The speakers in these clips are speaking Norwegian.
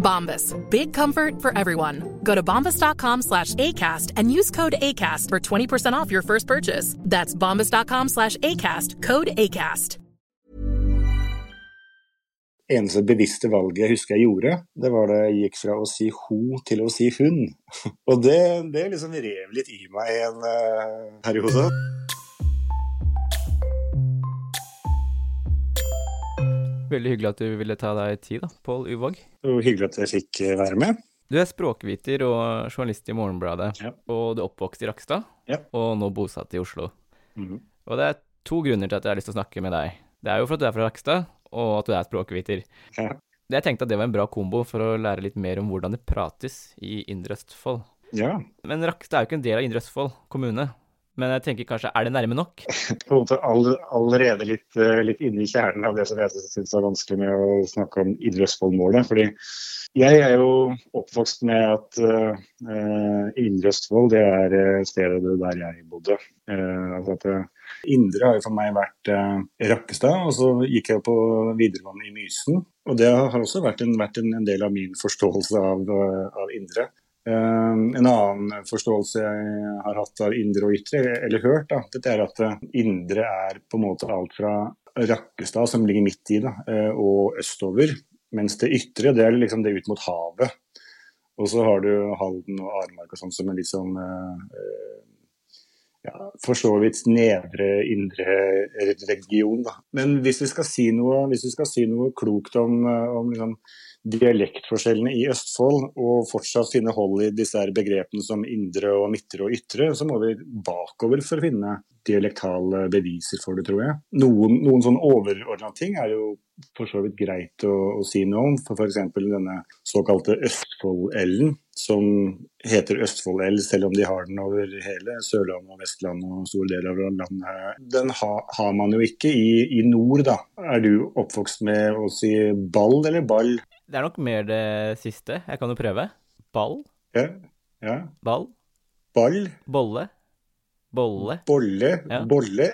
Bombas. Big comfort for everyone. Go to bombas.com slash ACAST and use code ACAST for 20% off your first purchase. That's bombas.com slash ACAST. Code ACAST. Eneste bevisste valget jeg husker jeg gjorde, det var da jeg gikk fra å si ho til å si hun. Og det, det liksom rev litt i meg en uh, periode. Veldig hyggelig at du ville ta deg tid, da, Pål Uvåg. Hyggelig at jeg fikk eh, være med. Du er språkviter og journalist i Morgenbladet, Ja. og du er oppvokst i Rakstad, Ja. og nå bosatt i Oslo. Mhm. Og det er to grunner til at jeg har lyst til å snakke med deg. Det er jo for at du er fra Rakstad, og at du er språkviter. Ja. Jeg tenkte at det var en bra kombo for å lære litt mer om hvordan det prates i Indre Østfold. ja. Men Rakstad er jo ikke en del av Indre Østfold kommune. Men jeg tenker kanskje, er det nærme nok? På en måte all, allerede litt, eh, litt inne i kjernen av det som jeg syns er vanskelig med å snakke om Indre Østfold-målet. Fordi jeg er jo oppvokst med at uh, Indre Østfold det er eh, stedet der jeg bodde. Uh, at eh, Indre har jo for meg vært uh, Rakkestad, og så gikk jeg på videregående i Mysen. Og det har også vært en, vært en, del av min forståelse av, eh, av Indre. Eh, en annen forståelse jeg har hatt av indre og ytre, eller hørt, da, dette er at eh, indre er på en måte alt fra Rakkestad, som ligger midt i, da, eh, og østover. Mens det ytre det er liksom det ut mot havet. Og så har du Halden og Aremark og sånn som en litt sånn eh, ja, for så vidt nedre, indre region. Da. Men hvis vi skal si noe, skal si noe klokt om, om liksom, dialektforskjellene i Østfold, og fortsatt finne hold i disse begrepene som indre og midtre og ytre, så må vi bakover for å finne dialektale beviser for det, tror jeg. Noen, noen sånn overordna ting er jo for så vidt greit å, å si noe om. For f.eks. denne såkalte Østfold-L-en, som heter Østfold-L selv om de har den over hele Sørlandet og Vestlandet og store deler av landet. Den ha, har man jo ikke i, i nord, da. Er du oppvokst med å si ball eller ball? Det er nok mer det siste. Jeg kan jo prøve. Ball. Ja. ja. Ball. Ball. Bolle. Bolle. Bolle. Ja. Bolle.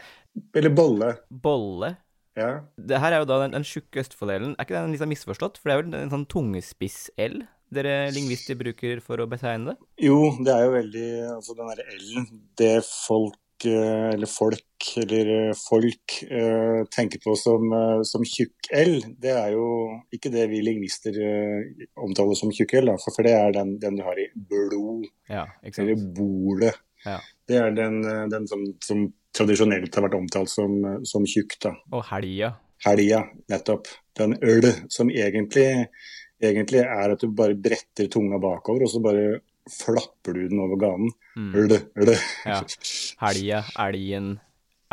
Eller bolle. Bolle. Ja. Det her er jo da den, den tjukke Østfold-L-en. Er ikke den litt sånn misforstått? For det er vel en sånn tungespiss-L dere lingvister bruker for å betegne det? Jo, det er jo veldig Altså den derre L-en, det folk eller folk eller eh, folk eh, tenker på som, eh, som tjukk L, det er jo ikke det vi lingvister eh, omtaler som tjukk L, for, det er den, den du har i blod, Ja, eller bolet. Ja. Det er den, eh, den som, som tradisjonelt har vært omtalt som, eh, som tjukk. da. Og helga. Helga, nettopp. Den øl som egentlig, egentlig er at du bare bretter tunga bakover, og så bare flapper du den over ganen. Mm. Øl, øl. Ja. Helga, elgen,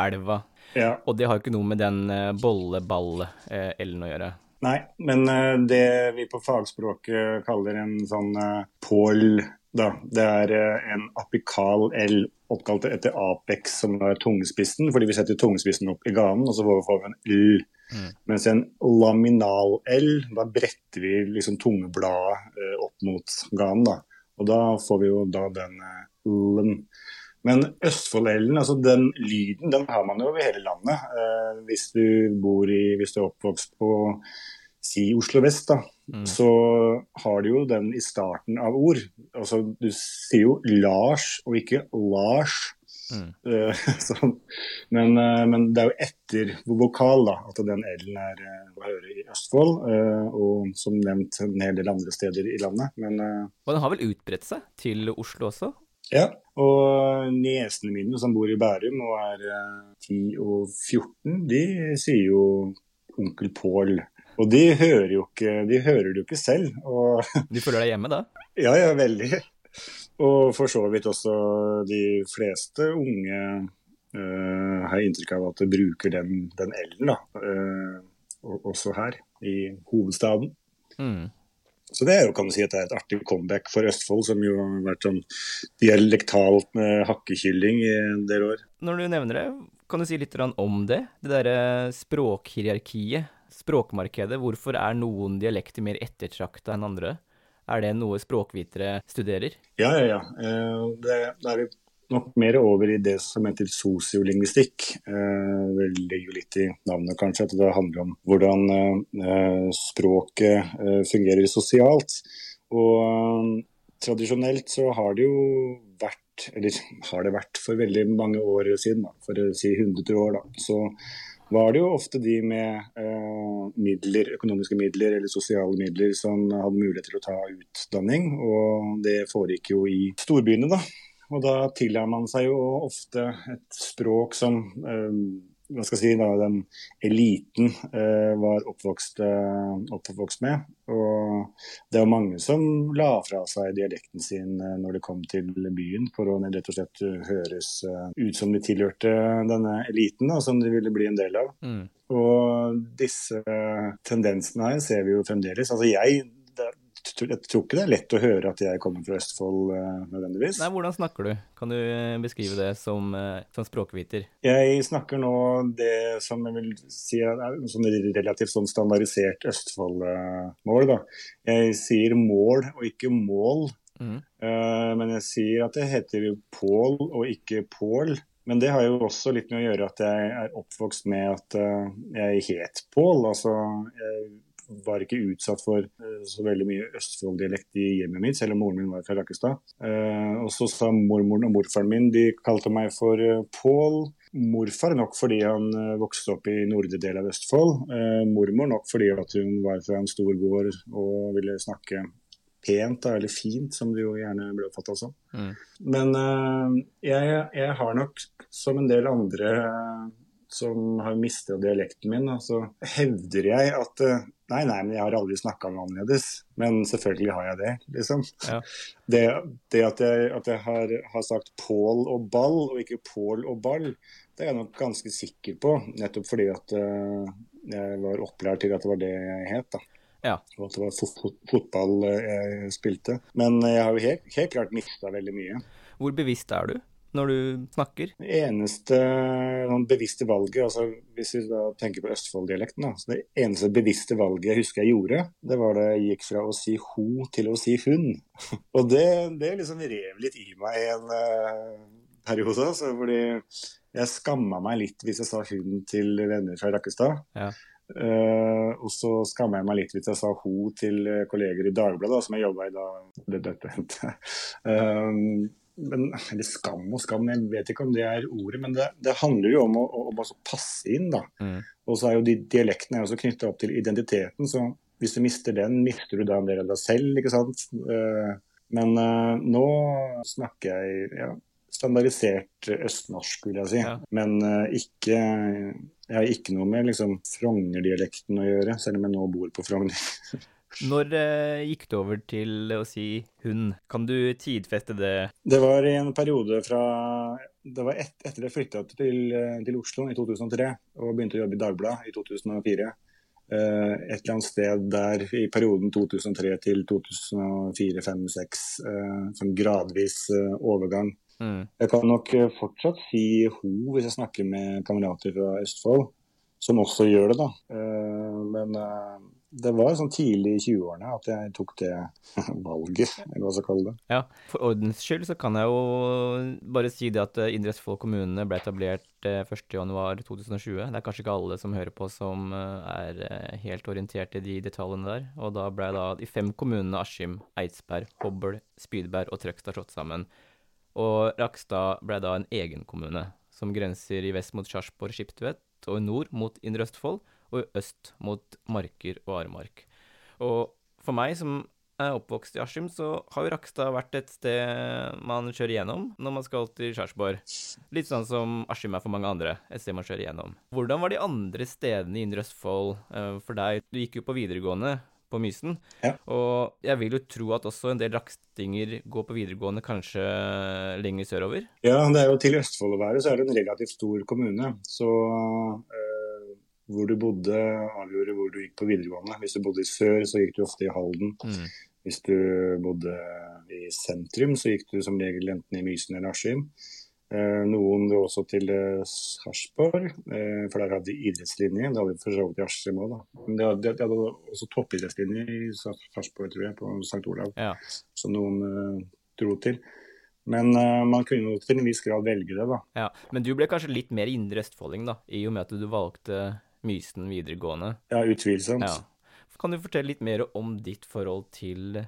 elva. Ja. Og det har ikke noe med den eh, bolle-ball-L-en å gjøre. Nei, men eh, det vi på fagspråket kaller en sånn pål, da, det er eh, en apikal L oppkalt etter apex, som er tungespissen, fordi vi setter tungespissen opp i ganen, og så får vi en L. Mm. Mens en laminal L, da bretter vi liksom tungebladet eh, opp mot ganen, da. Og da får vi jo da den eh, L-en. Men Østfold-L-en, altså den lyden, den har man jo over hele landet. Eh, hvis du bor i, hvis du er oppvokst på si Oslo vest, da, mm. så har du jo den i starten av ord. Altså du sier jo Lars og ikke Lars. Mm. Uh, så, men, uh, men, det er jo etter vokal da, at den L-en er uh, å høre i Østfold, og som nevnt en hel del andre steder i landet. Men, og den har vel utbredt seg til Oslo også? Ja, og niesene mine som bor i Bærum og er 10 og 14, de sier jo onkel Pål. Og de hører, jo ikke, de hører det jo ikke selv. Og... Du føler deg hjemme da? Ja, ja, veldig. Og for så vidt også de fleste unge uh, har inntrykk av at de bruker den, den L-en, da. Uh, også her i hovedstaden. Mm. Så det er jo, kan du si, at det er et artig comeback for Østfold, som jo har vært sånn dialektalt med hakkekylling i en del år. Når du nevner det, kan du si litt om det? Det derre språkhierarkiet, språkmarkedet. Hvorfor er noen dialekter mer ettertrakta enn andre? Er det noe språkvitere studerer? Ja, ja, ja. Eh, det, er nok mer over i det som heter sosiolingvistikk. Eh, det ligger jo litt i navnet kanskje, at det handler om hvordan eh, språket fungerer sosialt. Og tradisjonelt så har det jo vært, eller har det vært for veldig mange år siden, da, for å si 100 år, da, så var det jo ofte de med eh, midler, økonomiske midler eller sosiale midler som hadde mulighet til å ta utdanning. Og det foregikk jo i storbyene, da. Og da tilhører man seg jo ofte et språk som eh, hva skal jeg si, da, den eliten eh, var oppvokst, eh, oppvokst, med. Og det var mange som la fra seg dialekten sin når det kom til byen, for å rett og slett høres ut som de tilhørte denne eliten, da, som de ville bli en del av. Mm. Og disse tendensene her ser vi jo fremdeles. Altså jeg jeg tror ikke det er lett å høre at jeg kommer fra Østfold uh, nødvendigvis. Nei, Hvordan snakker du? Kan du eh, beskrive det som, uh, som, språkviter? Jeg snakker nå det som jeg vil si er sånn relativt sånn standardisert Østfold-mål. da. Jeg sier mål og ikke mål. Mm. Men jeg sier at det heter Pål og ikke Pål. Men det har jo også litt med å gjøre at jeg er oppvokst med at jeg het Pål. Altså, jeg var ikke utsatt for uh, så veldig mye Østfold-dialekt i hjemmet mitt, selv om moren min var fra Rakkestad. Uh, og så sa mormoren og morfaren min de kalte meg for uh, Pål. Morfar nok fordi han vokste opp i nordre del av Østfold. mormor nok fordi hun var fra en stor gård og ville snakke pent eller fint, som det jo gjerne ble oppfatta som. Mm. Men jeg, jeg, har nok, som en del andre som har mista dialekten min, så hevder jeg at Nei, nei, men jeg har aldri snakka noe annerledes. Men selvfølgelig har jeg det, liksom. Ja. Det, det, at jeg, at jeg har, har, sagt Pål og ball, og ikke Pål og ball, det er jeg nok ganske sikker på. Nettopp fordi at uh, jeg var opplært til at det var det jeg het. da. Ja. Og at det var fot fot fotball jeg spilte. Men jeg har jo helt, helt klart mista veldig mye. Hvor bevisst er du når du snakker? Det eneste sånn bevisste valget, altså hvis vi da tenker på Østfold-dialekten, det eneste bevisste valget jeg husker jeg gjorde, det var da jeg gikk fra å si ho til å si hun. Og det, det liksom rev litt i meg en uh, periode, altså, fordi jeg skamma meg litt hvis jeg sa hun til venner fra Rakkestad. Ja. Uh, og så skamma jeg meg litt hvis jeg sa ho til kolleger i Dagbladet, som jeg jobba i da det dette hendte. Um, men, eller skam og skam, jeg vet ikke om det er ordet, men det, det handler jo om å, å, å passe inn. da. Mm. Og så er jo de dialektene også knytta opp til identiteten, så hvis du mister den, mister du da en del av deg selv, ikke sant. Uh, men uh, nå snakker jeg ja, standardisert østnorsk, vil jeg si. Ja. Men ikke Jeg har ikke noe med liksom Frogner-dialekten å gjøre, selv om jeg nå bor på Frogner. Når eh, gikk du over til å si hun? Kan du tidfeste det? Det var i en periode fra Det var et, etter jeg flytta til, eh, til, Oslo i 2003 og begynte å jobbe i Dagbladet i 2004. Eh, et eller annet sted der i perioden 2003 til 2004-2005-2006. Eh, som gradvis eh, overgang. Mm. Jeg kan nok eh, fortsatt si ho hvis jeg snakker med kamerater fra Østfold, som også gjør det, da. men det var sånn tidlig i 20-årene at jeg tok det valget, eller hva skal kalle det. Ja, For ordens skyld så kan jeg jo bare si det at Indre Østfold kommune ble etablert 1.1.2020. Det er kanskje ikke alle som hører på som er helt orientert i de detaljene der. Og da ble da de fem kommunene Askim, Eidsberg, Hobøl, Spydberg og Trøgstad slått sammen. Og Rakstad ble da en egen kommune, som grenser i vest mot Sarpsborg, Skiptvet, og i nord mot Indre Østfold, og øst mot Marker og Aremark. Og for meg som er oppvokst i Askim, så har jo Rakstad vært et sted man kjører gjennom når man skal til Sarpsborg. Litt sånn som Askim er for mange andre, et sted man kjører gjennom. Hvordan var de andre stedene i Indre Østfold for deg? Du gikk jo på videregående på Mysen. Ja. Og jeg vil jo tro at også en del rakstinger går på videregående kanskje lenger sørover? Ja, det er jo til Østfold å være, så er det en relativt stor kommune. Så øh, hvor du bodde avgjorde hvor du gikk på videregående. Hvis du bodde i sør, så gikk du ofte i Halden. Mm. Hvis du bodde i sentrum, så gikk du som regel enten i Mysen eller Askim. Eh, noen dro også til eh, Sarpsborg, eh, for der hadde de idrettslinje. Det hadde de for så vidt i Askim òg, da. Men de hadde, de hadde også toppidrettslinje i Sarpsborg, tror jeg, på St. Olav. Ja. Som noen dro til. Men uh, man kunne til en viss grad velge det, da. ja. Men du ble kanskje litt mer indre østfolding, da, i og med at du valgte Mysen videregående? Ja, utvilsomt. Ja. Kan du fortelle litt mer om ditt forhold til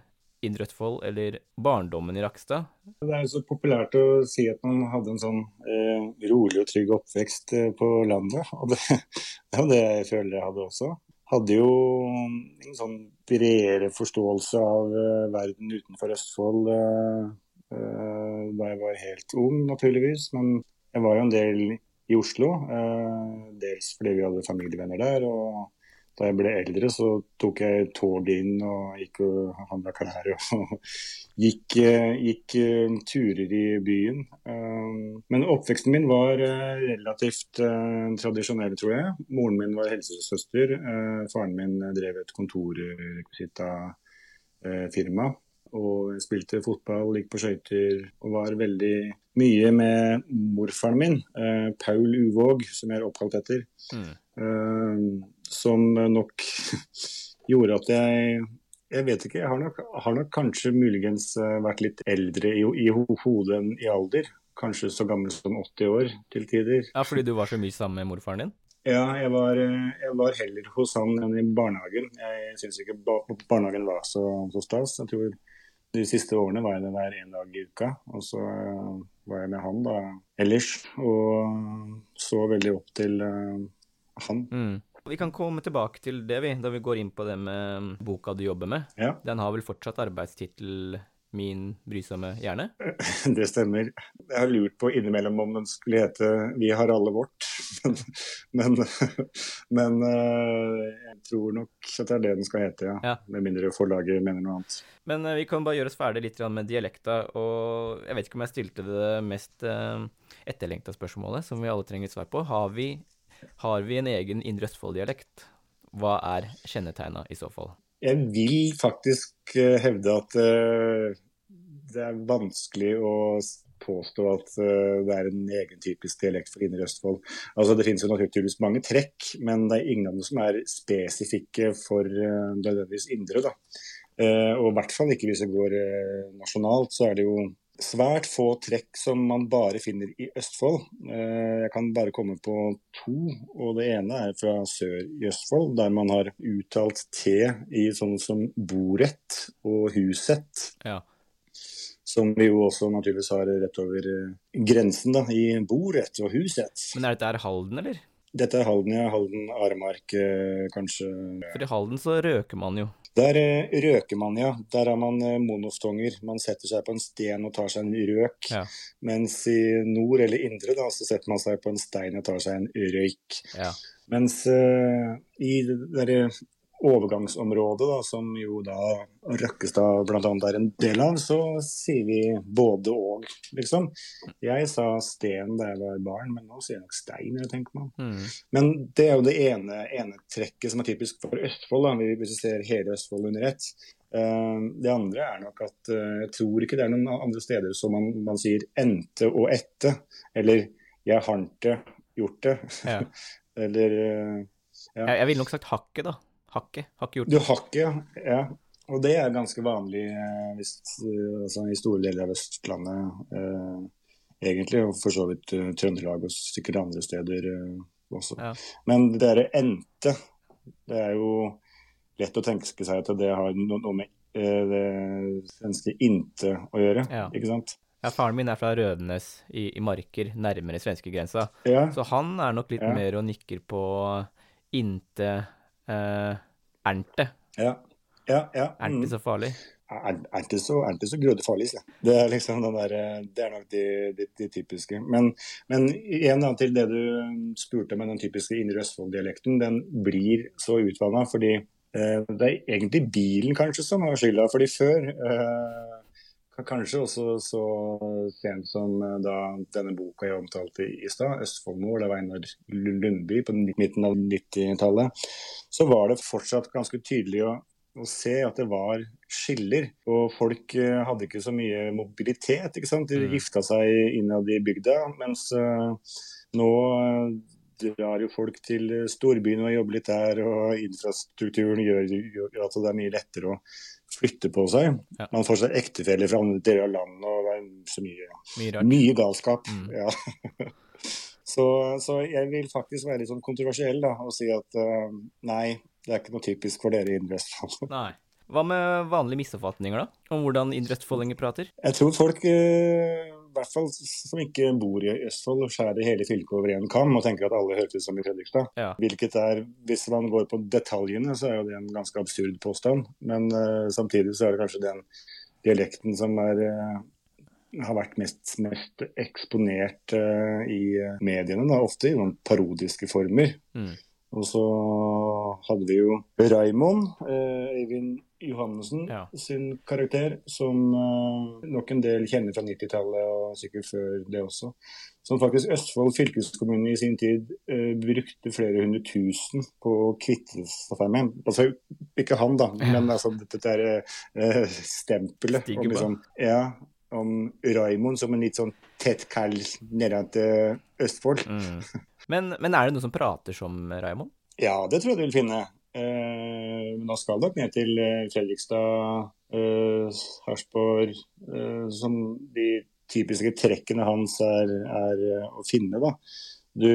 Indre Østfold, eller barndommen i Rakstad? Det er jo så populært å si at man hadde en sånn eh, rolig og trygg oppvekst eh, på landet. Og det, er jo det jeg føler jeg hadde også. Hadde jo en sånn bredere forståelse av eh, verden utenfor Østfold eh, eh, da jeg var helt ung, naturligvis. Men jeg var jo en del i Oslo, eh, dels fordi vi hadde familievenner der. og da jeg ble eldre, så tok jeg toget inn og gikk og handla klær og gikk, eh, gikk eh, turer i byen. Men oppveksten min var relativt tradisjonell, tror jeg. Moren min var helsesøster. Faren min drev et kontorrekvisittafirma. Og spilte fotball, gikk på skøyter og var veldig mye med morfaren min, eh, Paul Uvåg, som jeg er oppkalt etter. Mm. Eh, som nok gjorde at jeg Jeg vet ikke, jeg har nok, har nok kanskje muligens eh, vært litt eldre i, i hodet enn i alder. Kanskje så gammel som 80 år til tider. Ja, fordi du var så mye sammen med morfaren din? Ja, jeg var, eh, jeg var heller hos han enn i barnehagen. Jeg syns ikke barnehagen var så, så stas. Jeg tror de siste årene var jeg der hver en dag i uka. Og så eh, var jeg med han da ellers, og så veldig opp til eh, han. Mm. Vi kan komme tilbake til det, vi, da vi går inn på det med boka du jobber med. Ja. Den har vel fortsatt arbeidstittel 'Min brysomme hjerne'? Det stemmer. Jeg har lurt på innimellom om den skulle hete 'Vi har alle vårt'. Men, men men jeg tror nok at det er det den skal hete, ja. Ja. Med mindre forlaget mener noe annet. Men eh, vi kan bare gjøre oss ferdig litt med dialekta, og jeg vet ikke om jeg stilte det mest uh, etterlengta spørsmålet, som vi alle trenger svar på. Har vi, har vi en egen Indre Østfold-dialekt? Hva er kjennetegna i så fall? Jeg vil faktisk eh, hevde at eh, det er vanskelig å påstå at eh, det er en egen typisk dialekt for Indre Østfold. Altså, det finnes jo naturligvis mange trekk, men det er ingen av dem som er spesifikke for det nødvendigvis indre. Da. Eh, og i hvert fall ikke hvis det går eh, nasjonalt, så er det jo svært få trekk som man bare finner i Østfold. Eh, Jeg kan bare komme på to, og det ene er fra sør i Østfold, der man har uttalt T i sånn som borett og husett. Ja. Som vi jo også naturligvis har rett over eh, grensen, da, i bordet og huset. Men er dette her Halden, eller? Dette er Halden, ja. Halden, Aremark, eh, kanskje. For i Halden så røker man jo. Der eh, røker man, ja. Der har man monoftonger. Man setter seg på en sten og tar seg en røk. Ja. Mens i nord eller indre da, så setter man seg på en stein og tar seg en røyk. Ja. Mens uh, i det derre overgangsområdet, da, som jo da Røkkestad bl.a. er en del av, så sier vi både og, liksom. Jeg sa sten da jeg var barn, men nå sier jeg nok stein, jeg tenker man. Mm. Men det er jo det ene, ene trekket som er typisk for Østfold, da, hvis vi ser hele Østfold under ett. Eh, Det andre er nok at eh, jeg tror ikke det er noen andre steder som man, man sier ente og ette, eller jeg hante gjort det, Ja. eller eh, Ja. Jeg, jeg ville nok sagt hakket, da. Hakket? Hakket Du hakket, ja. Og det er ganske vanlig eh, hvis, eh, altså, i store deler av Østlandet eh, egentlig, og for så vidt uh, Trøndelag og sikkert andre steder uh, også. Ja. Men det derre endte, det er jo lett å tenke seg at det har no noe med uh, det svenske inte å gjøre, Ja. ikke sant? Ja, faren min er fra Rødenes i, i Marker, nærmere svenskegrensa. Ja, Så han er nok litt Ja. mer og nikker på inte eh, ernte. ja, ja. ja. Mm. Ernte så farlig. er, er ikke så, er ikke så farlig. jeg. Det er liksom den der, det er nok de, de, de typiske. Men, men igjen da, til det du spurte med den typiske Indre Østfold-dialekten. Den blir så utvanna fordi eh, det er egentlig bilen kanskje som har skylda. Fordi før, eh, kanskje også så sent som eh, da denne boka jeg omtalte i, stad, stad, det av Einar Lundby på midten av 90-tallet, så var det fortsatt ganske tydelig å å se at det var skiller. Og folk eh, hadde ikke så mye mobilitet. ikke sant? De Mm. gifta seg innad i bygda. Mens eh, nå drar jo folk til storbyen og jobber litt der, og infrastrukturen gjør, gjør at det er mye lettere å flytte på seg. Ja. Man får seg ektefeller fra andre deler av landet, og det er så mye, Mye mye galskap. Mm. Ja. så, så jeg vil faktisk være litt sånn kontroversiell da, og si at uh, nei, det er ikke noe typisk for dere i Indre Østfold. Hva med vanlige misoppfatninger, da? Om hvordan idrettsfoldinger prater? Jeg tror folk, eh, i hvert fall som ikke bor i Østfold, skjærer hele fylket over én kam og tenker at alle høres ut som i Fredrikstad. Ja. Hvilket er, Hvis man går på detaljene, så er jo det en ganske absurd påstand. Men uh, samtidig så er det kanskje den dialekten som er, uh, har vært mest, mest eksponert uh, i mediene. Da, ofte i noen parodiske former. Mm. Og så hadde vi jo Raimond, eh, Øyvind Johannessen, Ja. sin karakter, som eh, nok en del kjenner fra 90-tallet og sikkert før det også. Som faktisk Østfold fylkeskommune i sin tid eh, brukte flere hundre tusen på å kvitte seg med. Altså ikke han, da, men altså dette der eh, stempelet. Om liksom, ja, om Raimond som en litt sånn tett kall nede til Østfold. Mm. Men, men er det noen som prater som Raymond? Ja, det tror jeg du vil finne. Eh, men da skal du ned til eh, Fredrikstad, eh, Sarpsborg, som de typiske trekkene hans er, er å finne. da. Du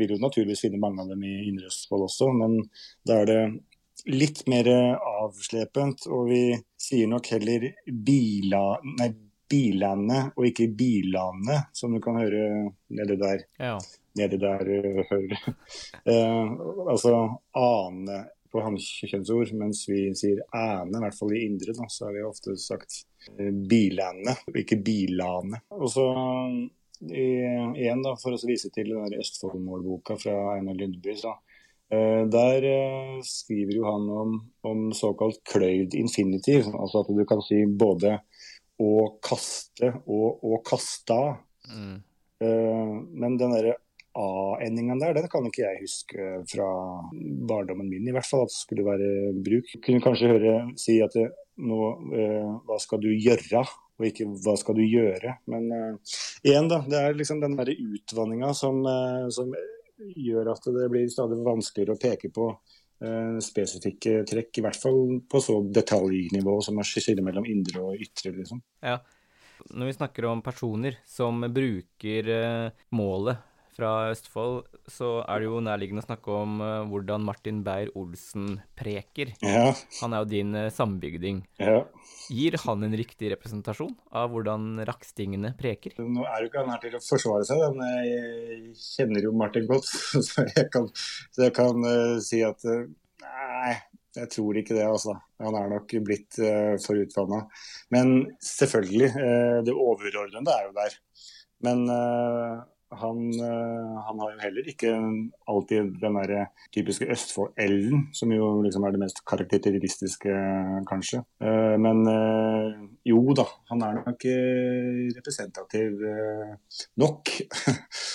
vil jo naturligvis finne mange av dem i Indre Østfold også, men da er det litt mer avslepent. Og vi sier nok heller bila, nei, Bilandet og ikke Bilandet, som du kan høre nede der Ja. Nedi der uh, hører du. Eh, altså ane på hannkjønnsord, mens vi sier æne, i hvert fall i indre, da, så har vi ofte sagt uh, bilane, ikke bilane. Og så i, igjen, da, for å vise til den Østfoldmålboka fra Einar Lundby, så eh, der eh, skriver jo han om, om såkalt kløyd infinitiv, altså at du kan si både å kaste og å kasta. Mm. Eh, men den derre A-endinga der, den kan ikke jeg huske fra barndommen min, i hvert fall at det skulle være bruk. Kunne kanskje høre si at nå, eh, hva skal du gjøre, og ikke hva skal du gjøre. Men eh, igjen, da. Det er liksom den derre utvanninga som, eh, som gjør at det blir stadig vanskeligere å peke på eh, spesifikke trekk, i hvert fall på så detaljnivå som er skille mellom indre og ytre, liksom. Ja. Når vi snakker om personer som bruker eh, målet fra Østfold, så er det jo nærliggende å snakke om uh, hvordan Martin Beyer-Olsen preker. Ja, Han er jo din uh, sambygding. ja. Gir han en riktig representasjon av hvordan rakstingene preker? Nå er jo ikke han her til å forsvare seg, men jeg kjenner jo Martin godt. Så jeg kan, så jeg kan uh, si at nei, jeg tror ikke det. altså. Han er nok blitt for utvanna. Men selvfølgelig, det overordnede er jo der. Men han, eh, han har jo heller ikke alltid den der typiske Østfold-L-en, som jo liksom er det mest karakteristiske, kanskje. Eh, men eh, jo da, han er nok representativ nok.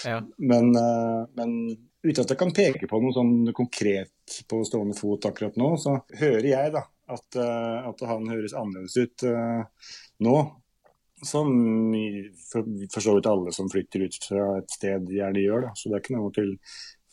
Ja. men, men uten at jeg kan peke på noe sånn konkret på stående fot akkurat nå, så hører jeg da at, at han høres annerledes ut nå. Som for, for så vidt alle som flytter ut fra et sted gjerne gjør. da, Så det er ikke noe til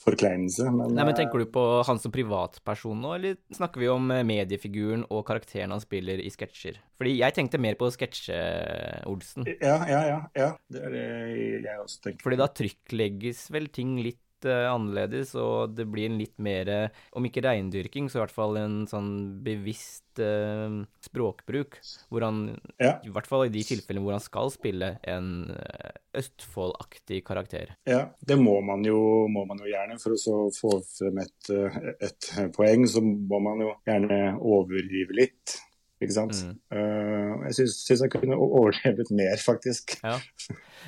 forkleinelse. Men, Nei, men eh, Tenker du på han som privatperson nå, eller snakker vi om eh, mediefiguren og karakteren han spiller i sketsjer? Fordi jeg tenkte mer på sketsje-Olsen. Ja, ja, ja, ja. Det er det jeg også tenker. Fordi da trykklegges vel ting litt annerledes, og det blir en litt mer, eh, om ikke reindyrking, så i hvert fall en sånn bevisst eh, språkbruk, hvor han, Ja. i hvert fall i de tilfellene hvor han skal spille en eh, Østfold-aktig karakter. Ja, det må man jo, må man jo gjerne. For å så få frem et, eh, et poeng, så må man jo gjerne overdrive litt. Ikke sant? Mm. Uh, jeg syns, jeg kunne overlevet mer, faktisk. Ja.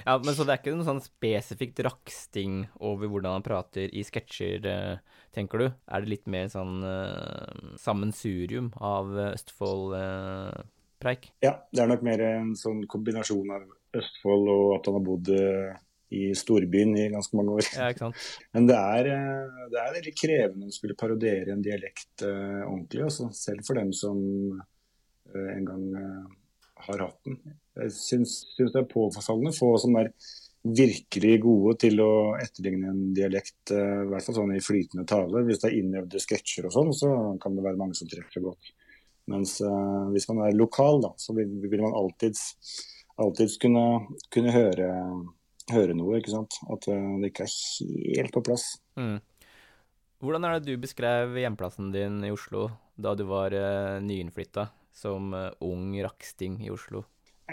ja, men så det er ikke noe sånn spesifikt raksting over hvordan han prater i sketsjer, eh, tenker du? Er det litt mer sånn uh, sammensurium av Østfold-preik? Ja, det er nok mer en sånn kombinasjon av Østfold og at han har bodd i storbyen i ganske mange år. ja? Men det er, det er veldig krevende å skulle parodiere en dialekt uh, ordentlig, også. selv for dem som en gang eh, har hatt den. Jeg syns, syns det er påfallende få som er virkelig gode til å etterligne en dialekt, eh, i hvert fall sånn i flytende tale. Hvis det er innøvde sketsjer og sånn, så kan det være mange som treffer godt. Mens uh, hvis man er lokal, da, så vil, vil man alltids, alltids kunne, kunne høre, høre noe, ikke sant. At eh, det ikke er helt på plass. Mm. Hvordan er det du beskrev hjemplassen din i Oslo da du var uh, nyinnflytta som eh, ung raksting i Oslo?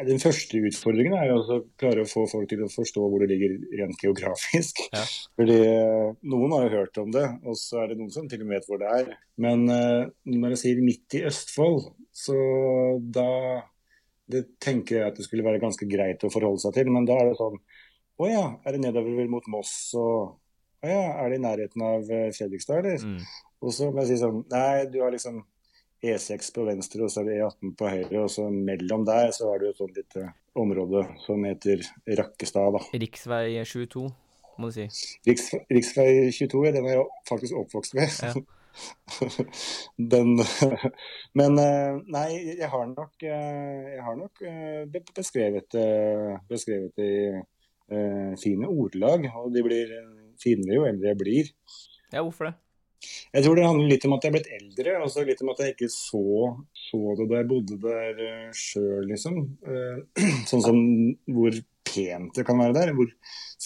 Den første utfordringen er jo å klare å få folk til å forstå hvor det ligger rent geografisk. Ja. Fordi eh, Noen har jo hørt om det, og så er det noen som til og med vet hvor det er. Men eh, når jeg sier midt i Østfold, så da det tenker jeg at det skulle være ganske greit å forholde seg til. Men da er det sånn Å ja, er det nedover mot Moss og Å ja, er det i nærheten av Fredrikstad, eller? Mm. Og så må jeg si sånn Nei, du har liksom E6 på venstre, og så er det E18 på høyre, og så mellom der så er det jo et sånt lite område som heter Rakkestad, da. Riksvei 22, må du si. Riks, riksvei 22, ja, den er jeg faktisk oppvokst med. Ja. den Men eh, nei, jeg har nok, eh, jeg har nok eh, beskrevet, beskrevet det i fine ordelag, og de blir finere jo eldre jeg blir. Ja, hvorfor det? Jeg tror det handler litt om at jeg er blitt eldre, og så litt om at jeg ikke så, så det da jeg bodde der uh, sjøl, liksom. Eh, sånn som hvor pent det kan være der. Hvor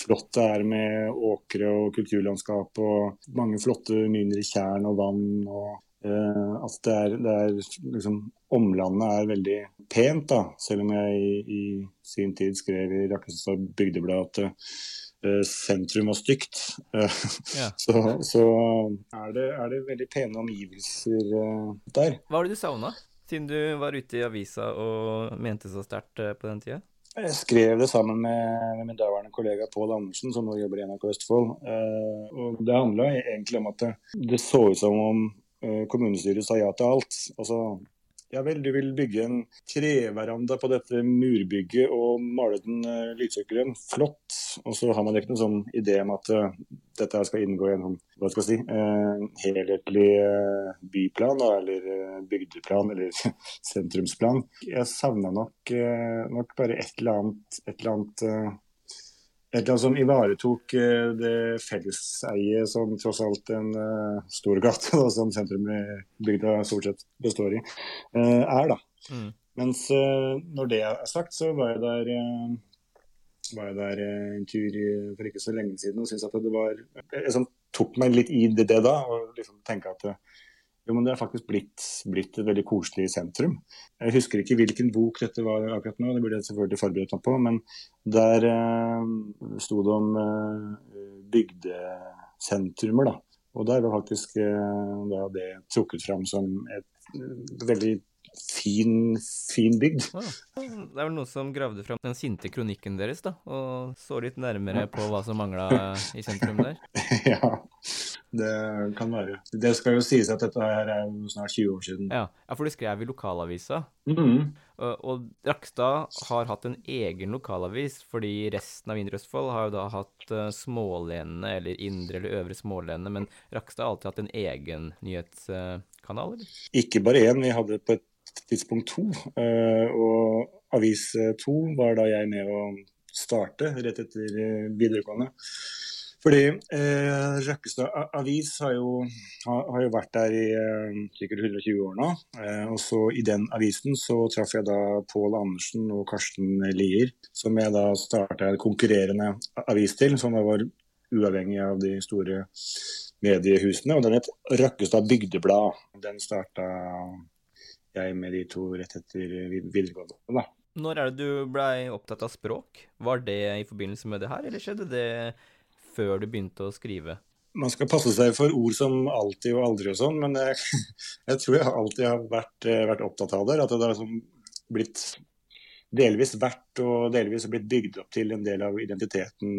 flott det er med åkre og kulturlandskap og mange flotte mindre tjern og vann. og uh, at det er, det er liksom Omlandet er veldig pent, da. Selv om jeg i, i sin tid skrev i Rakkestad Bygdeblad at eh, sentrum og stygt. Eh, Ja. så, så er, det, er det veldig pene omgivelser eh, der. Hva var det du savna, siden du var ute i avisa og mente så sterkt eh, på den tida? Jeg skrev det sammen med, med min daværende kollega Pål Andersen, som nå jobber i NRK Østfold. Eh, og det handla egentlig om at det, det så ut som om eh, kommunestyret sa ja til alt. Altså, ja vel, du vil bygge en treveranda på dette murbygget og male den uh, lydsykkelen. Flott. Og så har man ikke noen sånn idé om at uh, dette skal inngå i en sånn, hva skal jeg si, uh, helhetlig eh, byplan, eller eh, bygdeplan, eller sentrumsplan. Jeg savna nok, eh, nok bare et eller annet, et eller annet eh, et eller annet som ivaretok eh, det felleseiet som tross alt en uh, stor gate, da, som sentrum i bygda stort sett består i, uh, er. da. Mm. Mens uh, når det er sagt, så var jeg der, var jeg der en tur for ikke så lenge siden og syntes at det var Jeg sånn, tok meg litt i det, det da, og liksom tenke at jo, men det er faktisk blitt, blitt et veldig koselig sentrum. Jeg husker ikke hvilken bok dette var akkurat nå, det burde jeg selvfølgelig forberedt meg på. Men der eh, sto det om eh, bygdesentrumer, da. Og der var faktisk eh, det trukket fram som et eh, veldig fin, fin bygd. Ja. det er vel noen som gravde fram den sinte kronikken deres, da, og så litt nærmere på hva som mangla i sentrum der. ja, det kan være. Det skal jo sies at dette her er jo snart 20 år siden. Ja, ja for du skrev i lokalavisa. Mm Og, og Rakstad har hatt en egen lokalavis, fordi resten av Indre Østfold har jo da hatt uh, Smålenene, eller Indre eller Øvre Smålenene, men Rakstad har alltid hatt en egen nyhetskanal, eller? Ikke bare én, vi hadde på et tidspunkt to. eh, og avis eh, to var da jeg med å starte rett etter eh, videregående. Fordi eh, Røkkestad Avis har jo, har, jo, vært der i eh, sikkert 120 år nå. Eh, og så I den avisen så traff jeg da Pål Andersen og Karsten Lier, som jeg da starta en konkurrerende avis til, som da var uavhengig av de store mediehusene. Og den het Røkkestad Bygdeblad. Den starta jeg med de to rett etter videregående. da. Når er det du blei opptatt av språk? Var det i forbindelse med det her, eller skjedde det før du begynte å skrive? Man skal passe seg for ord som alltid og aldri og sånn, men jeg, jeg, tror jeg alltid har vært, eh, vært opptatt av det. At det har liksom blitt delvis vært og delvis blitt bygd opp til en del av identiteten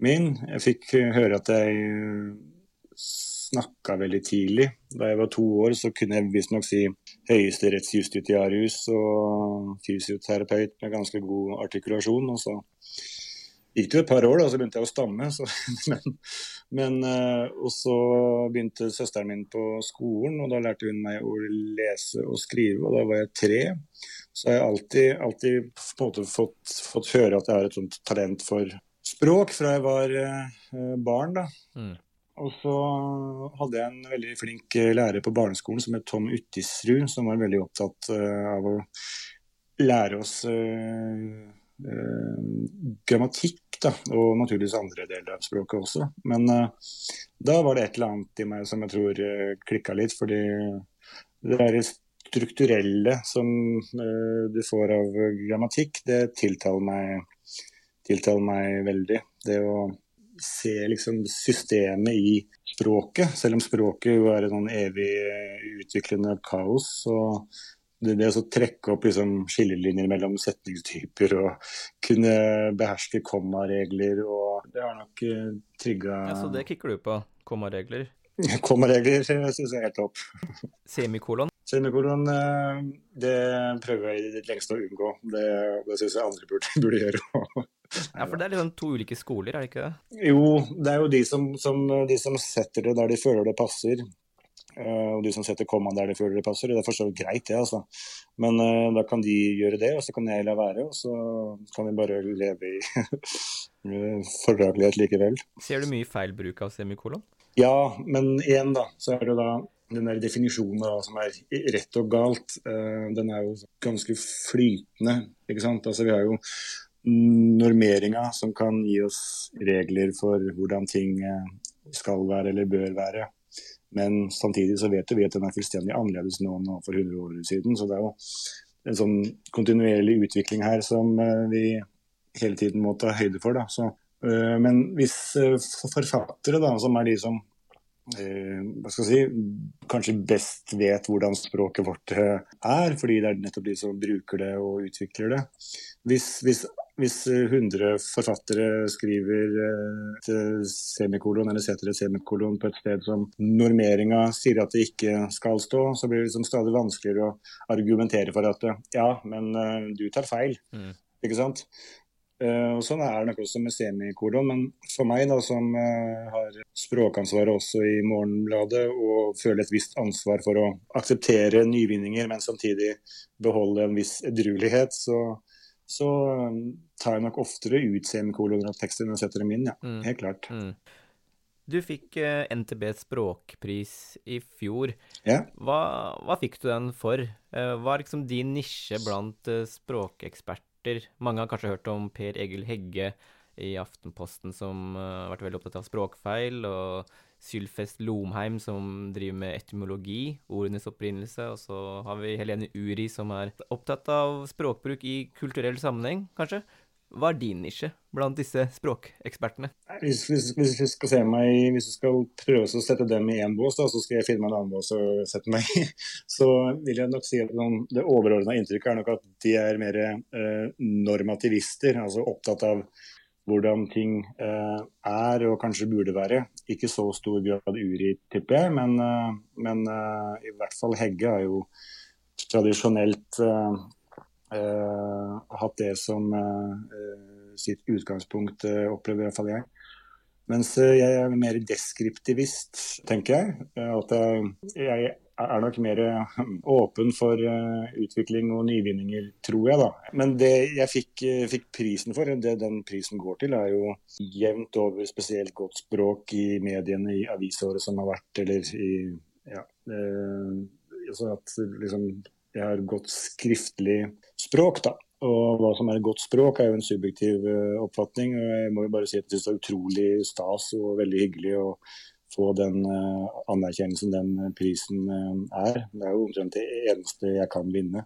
min. Jeg fikk høre at jeg snakka veldig tidlig. Da jeg var to år, så kunne jeg visstnok si høyesterettsjustitiarius og fysioterapeut med ganske god artikulasjon. Og så gikk det et par år, da, så begynte jeg å stamme. Så, men, men, eh, og så begynte søsteren min på skolen, og da lærte hun meg å lese og skrive. Og da var jeg tre. Så jeg har alltid, alltid fått, fått høre at jeg har et sånt talent for språk fra jeg var eh, barn. da. Mm. Og så hadde jeg en veldig flink eh, lærer på barneskolen som het Tom Uttisrud, som var veldig opptatt uh, av å lære oss uh, uh, grammatikk, da, og naturligvis andre deler av språket også. Men da var det et eller annet i meg som jeg tror uh, klikka litt, fordi det derre strukturelle som du får av grammatikk, det tiltaler meg, tiltaler meg veldig. Det å se liksom systemet i språket, selv om språket jo er et sånn evig utviklende kaos. så det, det å trekke opp liksom skillelinjer mellom setningstyper og kunne beherske kommaregler og Det har nok uh, trigga ja, Så det kikker du på? Kommaregler? kommaregler syns jeg er helt topp. Semikolon? Semikolon eh, det prøver jeg i det lengste å unngå. Det, det syns jeg andre burde, burde gjøre. Ja, for det er liksom to ulike skoler, er det ikke det? Jo, det er jo de som, som, de som setter det der de føler det passer. Uh, og de som setter kommaen der de føler det passer. Det er for så vidt greit, det, altså. Men uh, da kan de gjøre det, og så kan jeg la være. Og så kan vi bare leve i fordragelighet likevel. Ser du mye feil bruk av semikolon? Ja, men igjen, da, så er det da den der definisjonen da, som er rett og galt, uh, den er jo ganske flytende. ikke sant? Altså, vi har jo normeringa som kan gi oss regler for hvordan ting eh, skal være eller bør være. Men samtidig så vet vi at den er fullstendig annerledes nå enn for 100 år siden. Så det er jo en sånn kontinuerlig utvikling her som eh, vi hele tiden må ta høyde for. Da. Så, øh, men hvis forfattere, da, som er de som eh, hva skal jeg si, kanskje best vet hvordan språket vårt eh, er, fordi det er nettopp de som bruker det og utvikler det. Hvis, hvis, hvis 100 forfattere skriver eh, et semikolon eller setter et semikolon på et sted som normeringa sier at det ikke skal stå, så blir det liksom stadig vanskeligere å argumentere for at ja, men du tar feil. Mm. Ikke sant? Og Sånn er det nok også med semikolon. Men for meg, da, som har språkansvaret også i Morgenbladet, og føler et visst ansvar for å akseptere nyvinninger, men samtidig beholde en viss edruelighet, så, så um, tar jeg nok oftere ut semikoloner av tekster enn jeg setter dem inn. Ja. Mm. Helt klart. Mm. Du fikk uh, NTB språkpris i fjor. Ja. Hva, hva, fikk du den for? hva er liksom din nisje blant språkeksperter? Mange har kanskje hørt om Per Egil Hegge i Aftenposten som uh, har vært veldig opptatt av språkfeil, og Sylfest Lomheim som driver med etymologi, ordenes opprinnelse, og så har vi Helene Uri som er opptatt av språkbruk i kulturell sammenheng, kanskje. Hva er din nisje blant disse språkekspertene? Hvis, hvis, hvis, du skal meg, hvis du skal prøve å sette dem i én bås, da, så skal jeg finne meg en annen bås å sette meg i. Så vil jeg nok si at det overordna inntrykket er nok at de er mer eh, normativister. Altså opptatt av hvordan ting eh, er og kanskje burde være. Ikke så stor grad uri, tipper jeg, men, eh, men eh, i hvert fall Hegge har jo tradisjonelt hatt det som sitt utgangspunkt, opplever i hvert fall jeg. Mens jeg er mer deskriptivist, tenker jeg. At jeg er nok mer åpen for utvikling og nyvinninger, tror jeg. da. Men det jeg fikk, fikk prisen for, det den prisen går til, er jo jevnt over spesielt godt språk i mediene i avisåret som har vært, eller i ja, eh, altså at liksom, jeg har godt skriftlig språk, da. Og hva som er godt språk, er jo en subjektiv oppfatning. og Jeg må jo bare si at jeg syns det er utrolig stas og veldig hyggelig å få den uh, anerkjennelsen den prisen uh, er. Det er jo omtrent det eneste jeg kan vinne.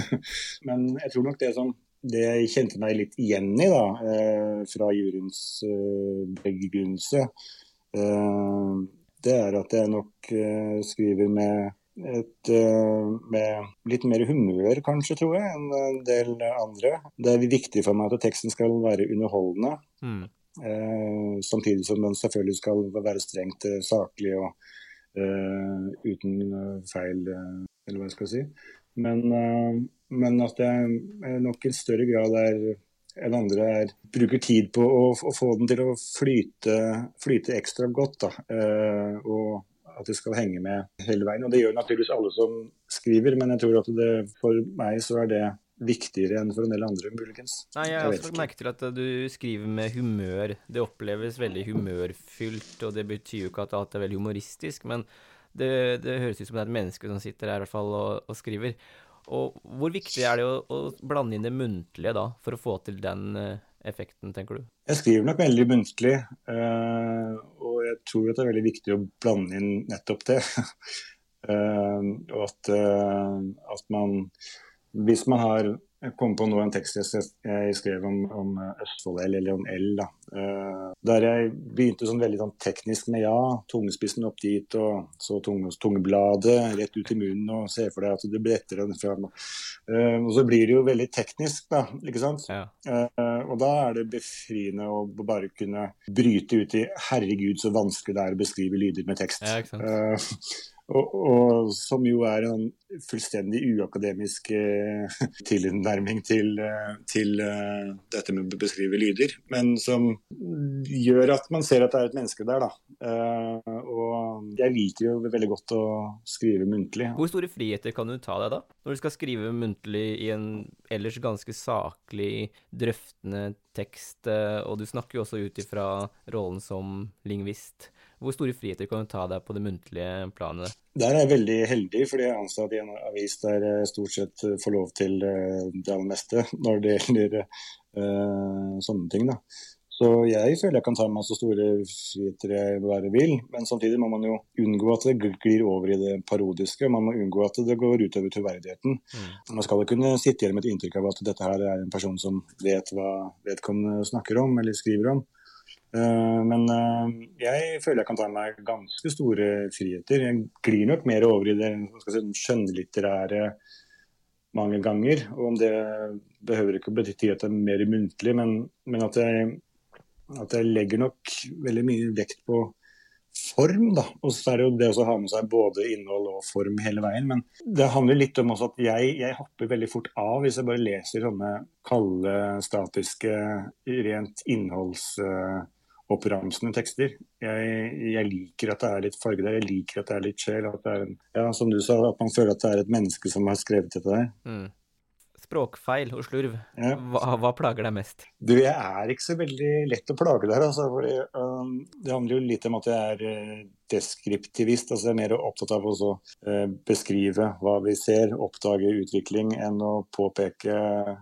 Men jeg tror nok det som det jeg kjente meg litt igjen i da, fra juryens begrunnelse, det er at jeg nok skriver med et, med litt mer humør, kanskje, tror jeg, enn en del andre. Det er viktig for meg at teksten skal være underholdende. Mm. Uh, samtidig som den selvfølgelig skal være strengt uh, saklig og uten feil, eller hva jeg skal si. Men, men at jeg nok i større grad er enn andre er, bruker tid på å, å, få den til å flyte, flyte ekstra godt. Da. og at det skal henge med hele veien. Og det gjør naturligvis alle som skriver, men jeg tror at det, for meg så er det viktigere enn for en del andre, muligens. Nei, Jeg har også lagt merke til at du skriver med humør. Det oppleves veldig humørfylt, og det betyr jo ikke at alt er veldig humoristisk, men det, det høres ut som det er et menneske som sitter her i hvert fall og, og skriver. Og hvor viktig er det å, å, blande inn det muntlige da, for å få til den uh, effekten, tenker du? Jeg skriver nok veldig muntlig. og jeg tror at det er veldig viktig å blande inn nettopp det. og at, at, man Hvis man har kommet på nå en tekst jeg skrev om, om Østfold L, eller om L, da, uh, der jeg begynte sånn veldig sånn teknisk med ja, tungespissen opp dit, og så tunge, tungebladet rett ut i munnen, og se for deg at det bretter den fram. og så blir det jo veldig teknisk, da, ikke sant. Ja. og da er det befriende å bare kunne bryte ut i 'herregud, så vanskelig det er å beskrive lyder med tekst'. Ja, ikke sant? Og, og, som jo er en fullstendig uakademisk eh, tilnærming til, eh, til eh, dette med å beskrive lyder. Men som gjør at man ser at det er et menneske der, da. Eh, og jeg liker jo veldig godt å skrive muntlig. Hvor store friheter kan du ta deg da? Når du skal skrive muntlig i en ellers ganske saklig, drøftende tekst, eh, og du snakker jo også ut ifra rollen som lingvist. Hvor store friheter kan du ta deg på det muntlige planet? Der er jeg veldig heldig, fordi jeg er ansatt i en avis der jeg stort sett får lov til eh, det aller meste når det gjelder uh, sånne ting. da. Så jeg føler jeg kan ta meg så store friheter jeg bare vil, men samtidig må man jo unngå at det glir over i det parodiske. Man må unngå at det går utover troverdigheten. Mm. Man skal jo kunne sitte igjen med et inntrykk av at dette her er en person som vet hva vedkommende snakker om eller skriver om. Eh, men eh, jeg føler jeg kan ta meg ganske store friheter. Jeg glir nok mer over i det si, skjønnlitterære mange ganger. Og om det behøver ikke å bety at det er mer muntlig, men, men at, jeg, at, jeg, legger nok veldig mye vekt på form. da, Og så er det jo det å ha med seg både innhold og form hele veien. Men det handler litt om at jeg, jeg hopper veldig fort av hvis jeg bare leser sånne kalde, statiske, rent innholds oppramsende tekster. Jeg, jeg, liker at det er litt farge der, jeg liker at det er litt sjel. At det er en, ja, som du sa, at man føler at det er et menneske som har skrevet dette der. Mm. Språkfeil og slurv, ja. hva, hva, plager deg mest? Du, jeg er ikke så veldig lett å plage der, altså. Fordi, um, det handler jo litt om at jeg er uh, deskriptivist. altså Jeg er mer opptatt av å uh, beskrive hva vi ser, oppdage utvikling, enn å påpeke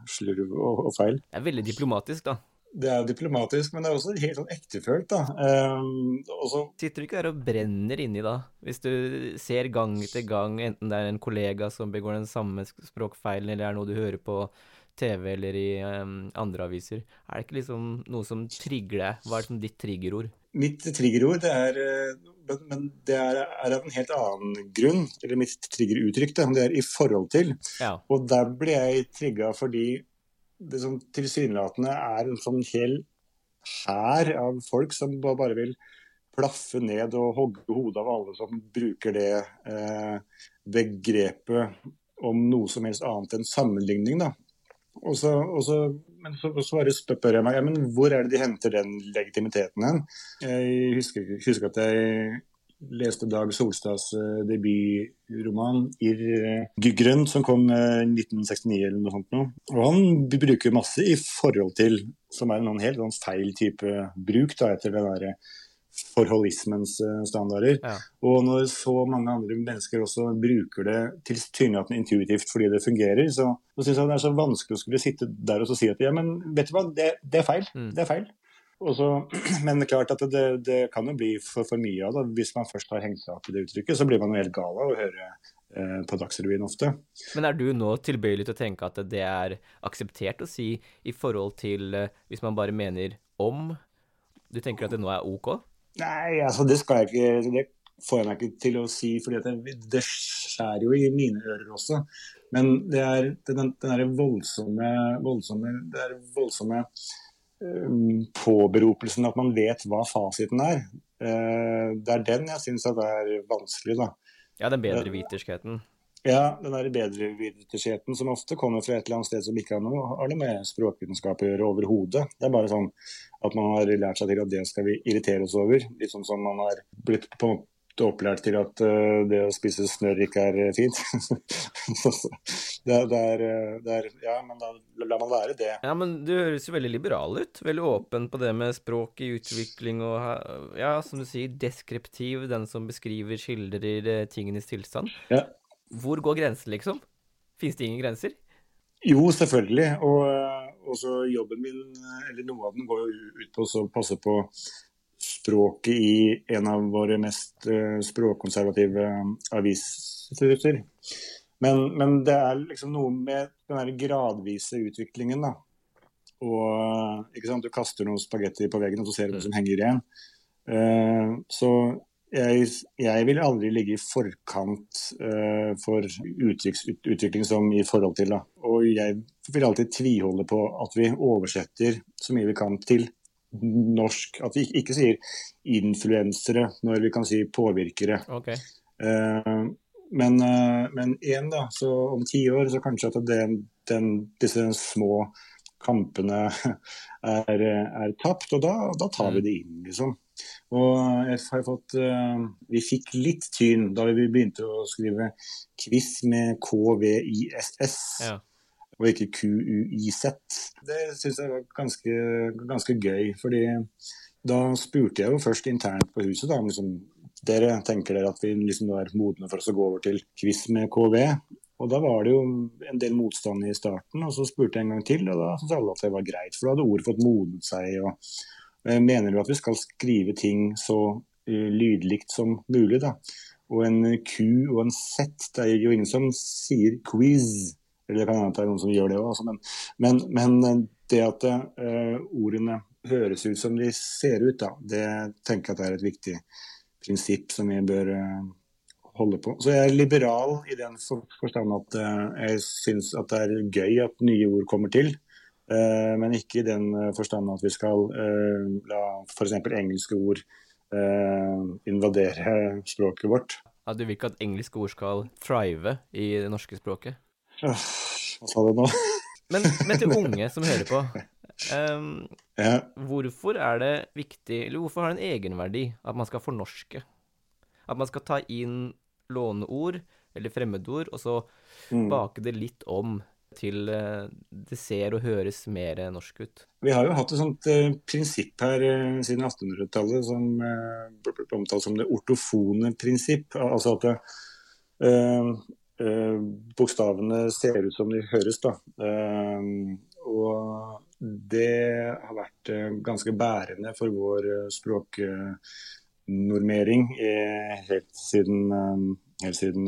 slurv og, og feil. Det er veldig diplomatisk, da det er diplomatisk, men det er også helt sånn ektefølt. da. Um, også... Sitter du ikke der og brenner inni da, hvis du ser gang etter gang, enten det er en kollega som begår den samme språkfeilen, eller det er noe du hører på TV eller i um, andre aviser. Er det ikke liksom noe som trigger deg? Hva er liksom ditt triggerord? Mitt triggerord det er eh, Men det er, er, av en helt annen grunn. Eller mitt triggeruttrykk, det er i forhold til. Ja. Og der blir jeg trigga fordi det som tilsynelatende er en sånn hel hær av folk som bare vil plaffe ned og hogge hodet av alle som bruker det eh, begrepet om noe som helst annet enn sammenligning. da. Og så, og så, men så, så bare spør jeg meg ja, men hvor er det de henter den legitimiteten hen. Jeg husker, husker at jeg leste Dag Solstads debutroman 'Irr Grønn', som kom i 1969 eller noe sånt. Noe. Og han bruker masse i forhold til, som er en helt sånn feil type bruk da, etter det derre forholdismens standarder. Ja. Og når så mange andre mennesker også bruker det tilsynelatende intuitivt fordi det fungerer, så, så syns jeg det er så vanskelig å skulle sitte der og si at ja, men vet du hva, det, det er feil. Mm. Det er feil. Så, men det er klart at det, det kan jo bli for, for mye av det. Hvis man først har hengt seg opp i det uttrykket, så blir man jo helt gal av å høre eh, på Dagsrevyen ofte. Men er du nå tilbøyelig til å tenke at det er akseptert å si i forhold til eh, hvis man bare mener om? Du tenker at det nå er ok? Nei, altså det skal jeg ikke Det får jeg meg ikke til å si, for det, det, skjærer jo i mine ører også. Men det er den, den der voldsomme, voldsomme, det er voldsomme påberopelsen at man vet hva fasiten er. Uh, det er den jeg syns er vanskelig, da. Ja, den bedre viterskheten. Ja, den der bedreviterskjeten som ofte kommer fra et eller annet sted som ikke har noe, har noe med språkvitenskap å gjøre overhodet. Det er bare sånn at man har lært seg til at det skal vi irritere oss over. Sånn som man har blitt på en opplært til at uh, det å spise snørr ikke er uh, fint. det, det, er, uh, det, er, Ja, men da lar man være det. Ja, men du høres jo veldig liberal ut. Veldig åpen på det med språk i utvikling og ja, som du sier, deskriptiv. Den som beskriver, skildrer tingenes tilstand. Ja. Hvor går grensen, liksom? Fins det ingen grenser? Jo, selvfølgelig. Og eh, også jobben min, eller noe av den, går jo ut på å passe på språket i en av våre mest uh, språkkonservative aviser. Men, men, det er liksom noe med den gradvise utviklingen, da. Og sant, du kaster noe spagetti på veggen, og så ser du hva som henger igjen. Uh, så jeg, jeg, vil aldri ligge i forkant uh, for uttrykksutvikling som i forhold til. Da. Og jeg vil alltid tviholde på at vi oversetter så mye vi kan til norsk. At vi ikke sier influensere når vi kan si påvirkere. Okay. Uh, men, uh, men igjen, da, så om ti år så kanskje at den, den, disse små kampene er, er tapt, og da, da tar vi mm. det inn, liksom. Og jeg har fått, uh, vi fikk litt tyn da vi begynte å skrive quiz med KVISS. Ja. Og ikke QUIZ. Det syns jeg var ganske, ganske, gøy. fordi da spurte jeg jo først internt på huset da, liksom, dere tenker dere at vi liksom er modne for oss å gå over til quiz med KV. Og Da var det jo en del motstand i starten, og så spurte jeg en gang til, og da syntes alle at det var greit. For da hadde ordet fått modnet seg. og Eh, mener du at vi skal skrive ting så uh, lydlikt som mulig, da? Og en Q og en Z, det er jo ingen som sier quiz. Eller det kan hende det er noen som gjør det òg, altså. men, men, men, eh, det at uh, ordene høres ut som de ser ut, da, det tenker jeg er et viktig prinsipp som vi bør uh, holde på. Så jeg er liberal i den forstand at jeg syns at det er gøy at nye ord kommer til. Men ikke i den forstand at vi skal uh, la f.eks. engelske ord invadere språket vårt. Ja, Du vil ikke at engelske ord skal thrive i det norske språket? Hva sa du nå? men, men, til unge som hører på. Um, ja. Hvorfor er det viktig, eller hvorfor har det en egenverdi at man skal fornorske? At man skal ta inn låneord eller fremmedord, og så mm. bake det litt om til eh, det ser og høres mer norsk ut? Vi har jo hatt et sånt eh, prinsipp her uh, siden 1800-tallet som eh, ble omtalt som det ortofone prinsipp. Altså at bokstavene ser ut som de høres. da. og det har vært ganske bærende for vår språknormering helt siden, helt siden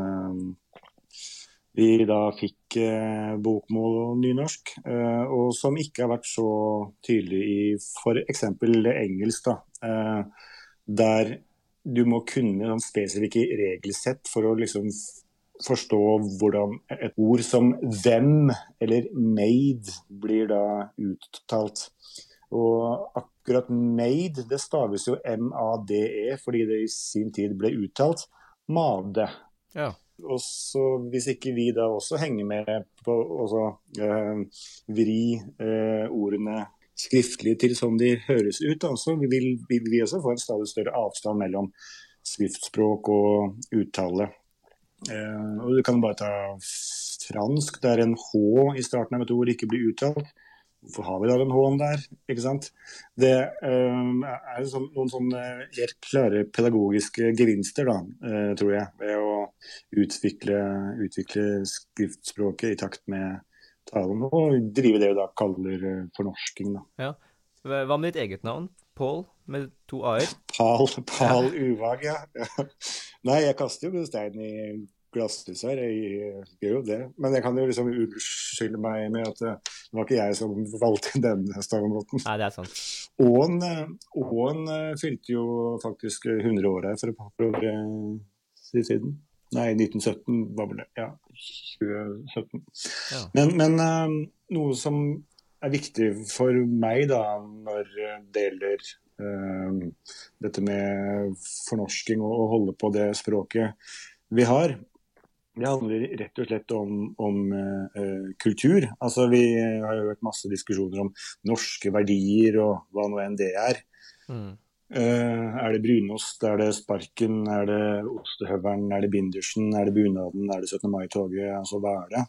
vi da fikk eh, bokmål og nynorsk, eh, og som ikke har vært så tydelig i f.eks. engelsk. da, eh, Der du må kunne spesifikke regelsett for å liksom forstå hvordan et ord som 'them' eller 'made' blir da uttalt. Og akkurat 'made' det staves jo M-A-D-E fordi det i sin tid ble uttalt 'made'. Ja. Og så Hvis ikke vi da også henger med på å eh, vri eh, ordene skriftlig til sånn de høres ut, da, så vil, vil vi også få en stadig større avstand mellom skriftspråk og uttale. Eh, og Du kan bare ta fransk, der en H i starten av et ord ikke blir uttalt. Hvorfor har vi da den H-en der? ikke sant? Det eh, er sånn, noen sånne helt klare pedagogiske gevinster, da, eh, tror jeg, ved å utvikle, utvikle skriftspråket i takt med talen, og drive det vi da kaller eh, fornorsking. da. Ja. Hva med ditt eget navn? Pål, med to a-er? Pal, Pal Uvag, ja. ja. Nei, jeg kaster jo stein i glasshus her, jeg gjør jo det. Men jeg kan jo liksom unnskylde meg med at det var ikke jeg som valgte denne stavemåten. Nei, det er sant. Åen, Åen fylte jo faktisk 100 år her for et par år siden. Nei, 1917 var vel det. Ja, 2017. Ja. Men, men eh, noe som er viktig for meg da, når det gjelder eh, dette med fornorsking og å holde på det språket vi har, det handler rett og slett om, om uh, kultur. Altså, vi har jo hørt masse diskusjoner om norske verdier og hva nå enn det er. Mm. Uh, er det brunost, er det sparken, er det ostehøvelen, er det bindersen, er det bunaden, er det 17. mai-toget? Altså, hva er det?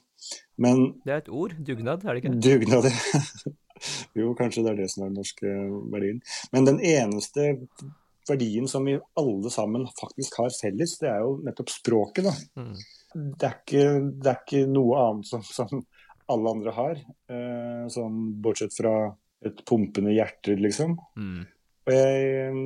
Men Det er et ord. Dugnad, er det ikke? dugnad Jo, kanskje det er det som er den norske verdien. Men den eneste verdien som vi alle sammen faktisk har felles, det er jo nettopp språket. da. Mm. Det, er ikke, det er ikke noe annet som, som alle andre har, eh, sånn bortsett fra et pumpende hjerte, liksom. Mm. Og jeg eh,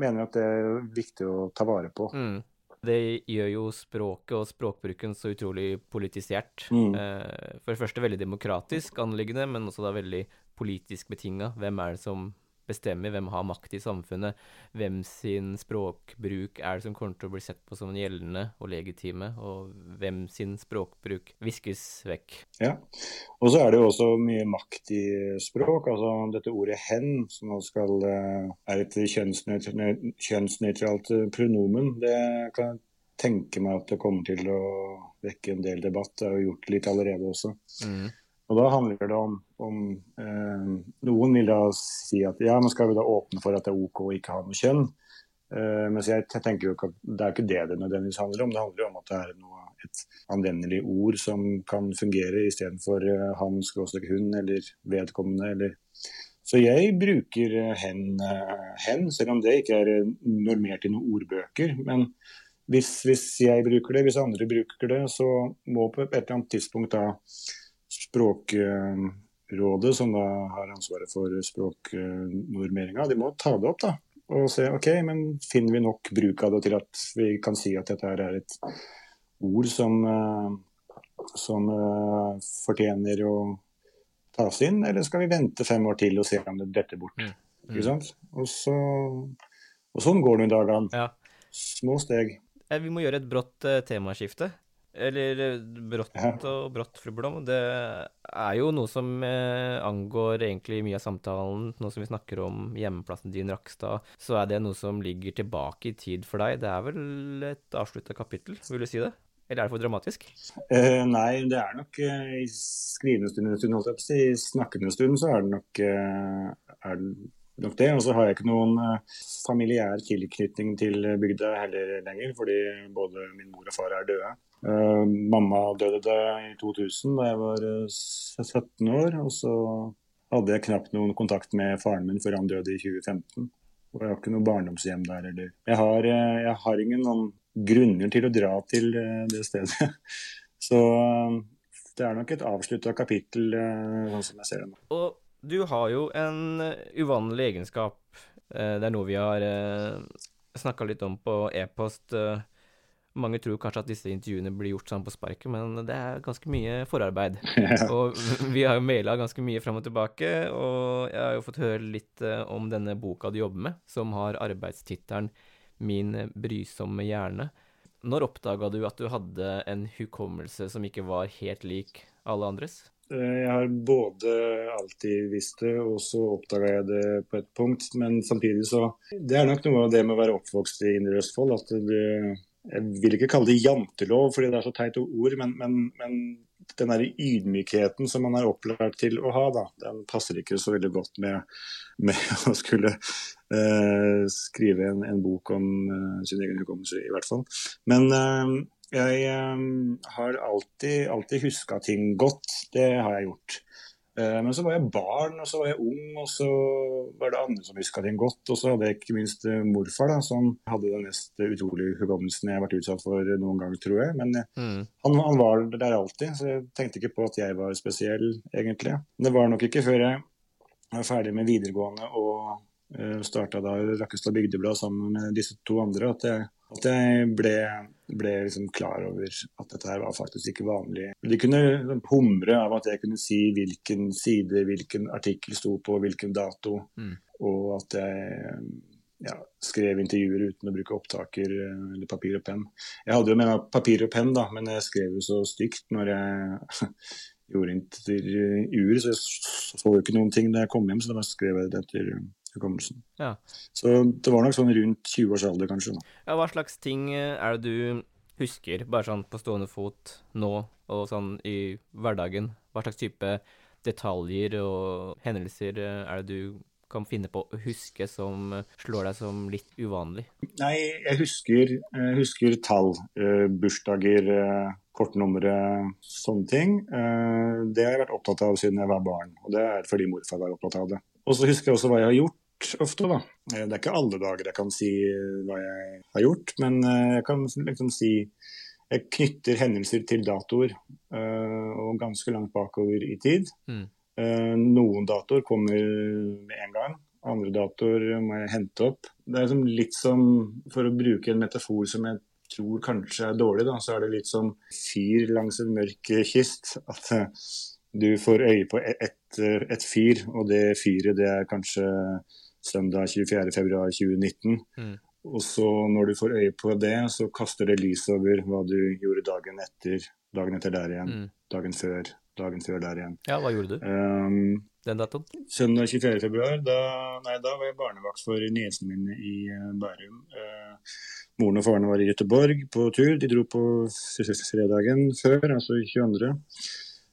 mener at det er viktig å ta vare på. Mm. Det gjør jo språket og språkbruken så utrolig politisert. Mm. Eh, for det første veldig demokratisk anliggende, men også da veldig politisk betinga. Hvem er det som bestemmer? Hvem har makt i samfunnet? Hvem sin språkbruk er det som kommer til å bli sett på som gjeldende og legitime? Og hvem sin språkbruk viskes vekk? Ja. Og så er det jo også mye makt i språk. altså Dette ordet 'hen', som nå skal, eh, er et kjønnsnøytralt, eh, pronomen, det kan jeg tenke meg at det kommer til å vekke en del debatt. Det har jo gjort litt allerede også. Mm. Og da handler det om, om eh, Noen vil da si at ja, men skal vi da åpne for at det er OK å ikke ha noe kjønn? Eh, mens jeg tenker jo ikke at det er ikke det det nødvendigvis handler om. Det handler jo om at det er noe, et anvendelig ord som kan fungere istedenfor eh, han, skråstrek hun eller vedkommende eller Så jeg bruker eh, hen, eh, hen, selv om det ikke er eh, normert i noen ordbøker. Men hvis, hvis jeg bruker det, hvis andre bruker det, så må på et eller annet tidspunkt da Språkrådet, som da har ansvaret for språknormeringa, de må ta det opp da, og se ok, men finner vi nok bruk av det til at vi kan si at dette her er et ord som, eh, som eh, fortjener å tas inn, eller skal vi vente fem år til og se om det detter bort? Mm. Ikke sant? Og, så, og sånn går det i dagene. Ja. Små steg. Eh, Vi må gjøre et brått eh, temaskifte. Eller eh, brått og brått, fru Blom. Det er jo noe som eh, angår egentlig mye av samtalen. Nå som vi snakker om hjemmeplassen din, Rakstad, så er det noe som ligger tilbake i tid for deg. Det er vel et avslutta kapittel, vil du si det? Eller er det for dramatisk? Eh, nei, det er nok eh, i skrivende stund, holdt jeg på å si. I snakkende stund så er det nok, eh, er det nok det. Og så har jeg ikke noen eh, familiær tilknytning til bygda heller lenger, fordi både min mor og far er døde. Eh, mamma døde da i 2000 da jeg var eh, 17 år, og så hadde jeg knapt noen kontakt med faren min før han døde i 2015. Og jeg har ikke noe barndomshjem der heller. Jeg har, eh, jeg har ingen noen grunner til å dra til eh, det stedet. Så eh, det er nok et avslutta kapittel, eh, sånn som jeg ser det nå. Og du har jo en eh, uvanlig egenskap. Eh, Det er noe vi har snakka litt om på e-post. eh. Mange tror kanskje at disse intervjuene blir gjort sånn på sparket, men det er ganske mye forarbeid. Og vi har jo maila ganske mye fram og tilbake, og jeg har jo fått høre litt eh, om denne boka du jobber med, som har arbeidstittelen Min brysomme hjerne. Når oppdaga du at du hadde en hukommelse som ikke var helt lik alle andres? Eh, Jeg har både alltid visst det, og så oppdaga jeg det på et punkt. Men samtidig så Det er nok noe av det med å være oppvokst i Indre Østfold. at du Jeg vil ikke kalle det jantelov, fordi det er så teit ord, men, men, men den der ydmykheten som man er opplært til å ha, da, den passer ikke så veldig godt med, med å skulle uh, skrive en, en, bok om uh, sin egen hukommelse, i hvert fall. Men uh, jeg har alltid, alltid huska ting godt. Det har jeg gjort. Men så var jeg barn, og så var jeg ung, og så var det andre som huska ting godt. Og så hadde jeg ikke minst morfar, da, som hadde den mest utrolige hukommelsen jeg har vært utsatt for noen gang, tror jeg. Men mm. han, han, var der alltid, så jeg tenkte ikke på at jeg var spesiell, egentlig. Det var nok ikke før jeg var ferdig med videregående og uh, Starta da Rakkestad Bygdeblad sammen med disse to andre. At jeg, at jeg ble, ble liksom klar over at dette her var faktisk ikke vanlig. De kunne liksom humre av at jeg kunne si hvilken side, hvilken artikkel sto på, hvilken dato. Mm. Og at jeg ja, skrev intervjuer uten å bruke opptaker eh, eller papir og penn. Jeg hadde jo med papir og penn, da, men jeg skrev jo så stygt når jeg gjorde intervjuer, så jeg så jo ikke noen ting da jeg kom hjem, så da skrev jeg det etter hukommelsen. Ja. Så det var nok sånn rundt 20 års alder, kanskje. Ja, hva slags ting eh, er det du husker, bare sånn på stående fot nå, og sånn i hverdagen? Hva slags type detaljer og hendelser eh, er det du kan finne på å huske som slår deg som litt uvanlig? Nei, jeg husker, jeg husker tall. Bursdager, kortnumre, sånne ting. Uh, det har jeg vært opptatt av siden jeg var barn, og det er fordi morfar var opptatt av det. Og så husker jeg også hva jeg har gjort ofte, da. Eh, det er ikke alle dager jeg kan si eh, hva jeg har gjort, men eh, jeg kan liksom si Jeg knytter hendelser til datoer, og ganske langt bakover i tid. Mm. Noen datoer kommer med en gang, andre datoer må jeg hente opp. Det er liksom litt som, for å bruke en metafor som jeg tror kanskje er dårlig, da, så er det litt som fyr langs en mørk kyst. At du får øye på et, et fyr, og det fyret det er kanskje søndag 24.2.2019. Mm. Og så når du får øye på det, så kaster det lys over hva du gjorde dagen etter, dagen etter der igjen, mm. dagen før, dagen før der igjen. Ja, hva gjorde du um, den datoen? Søndag 24.2, da, da var jeg barnevakt for niesen min i uh, Bærum. Uh, moren og faren var i Göteborg på tur. De dro på fredagen før, altså 22.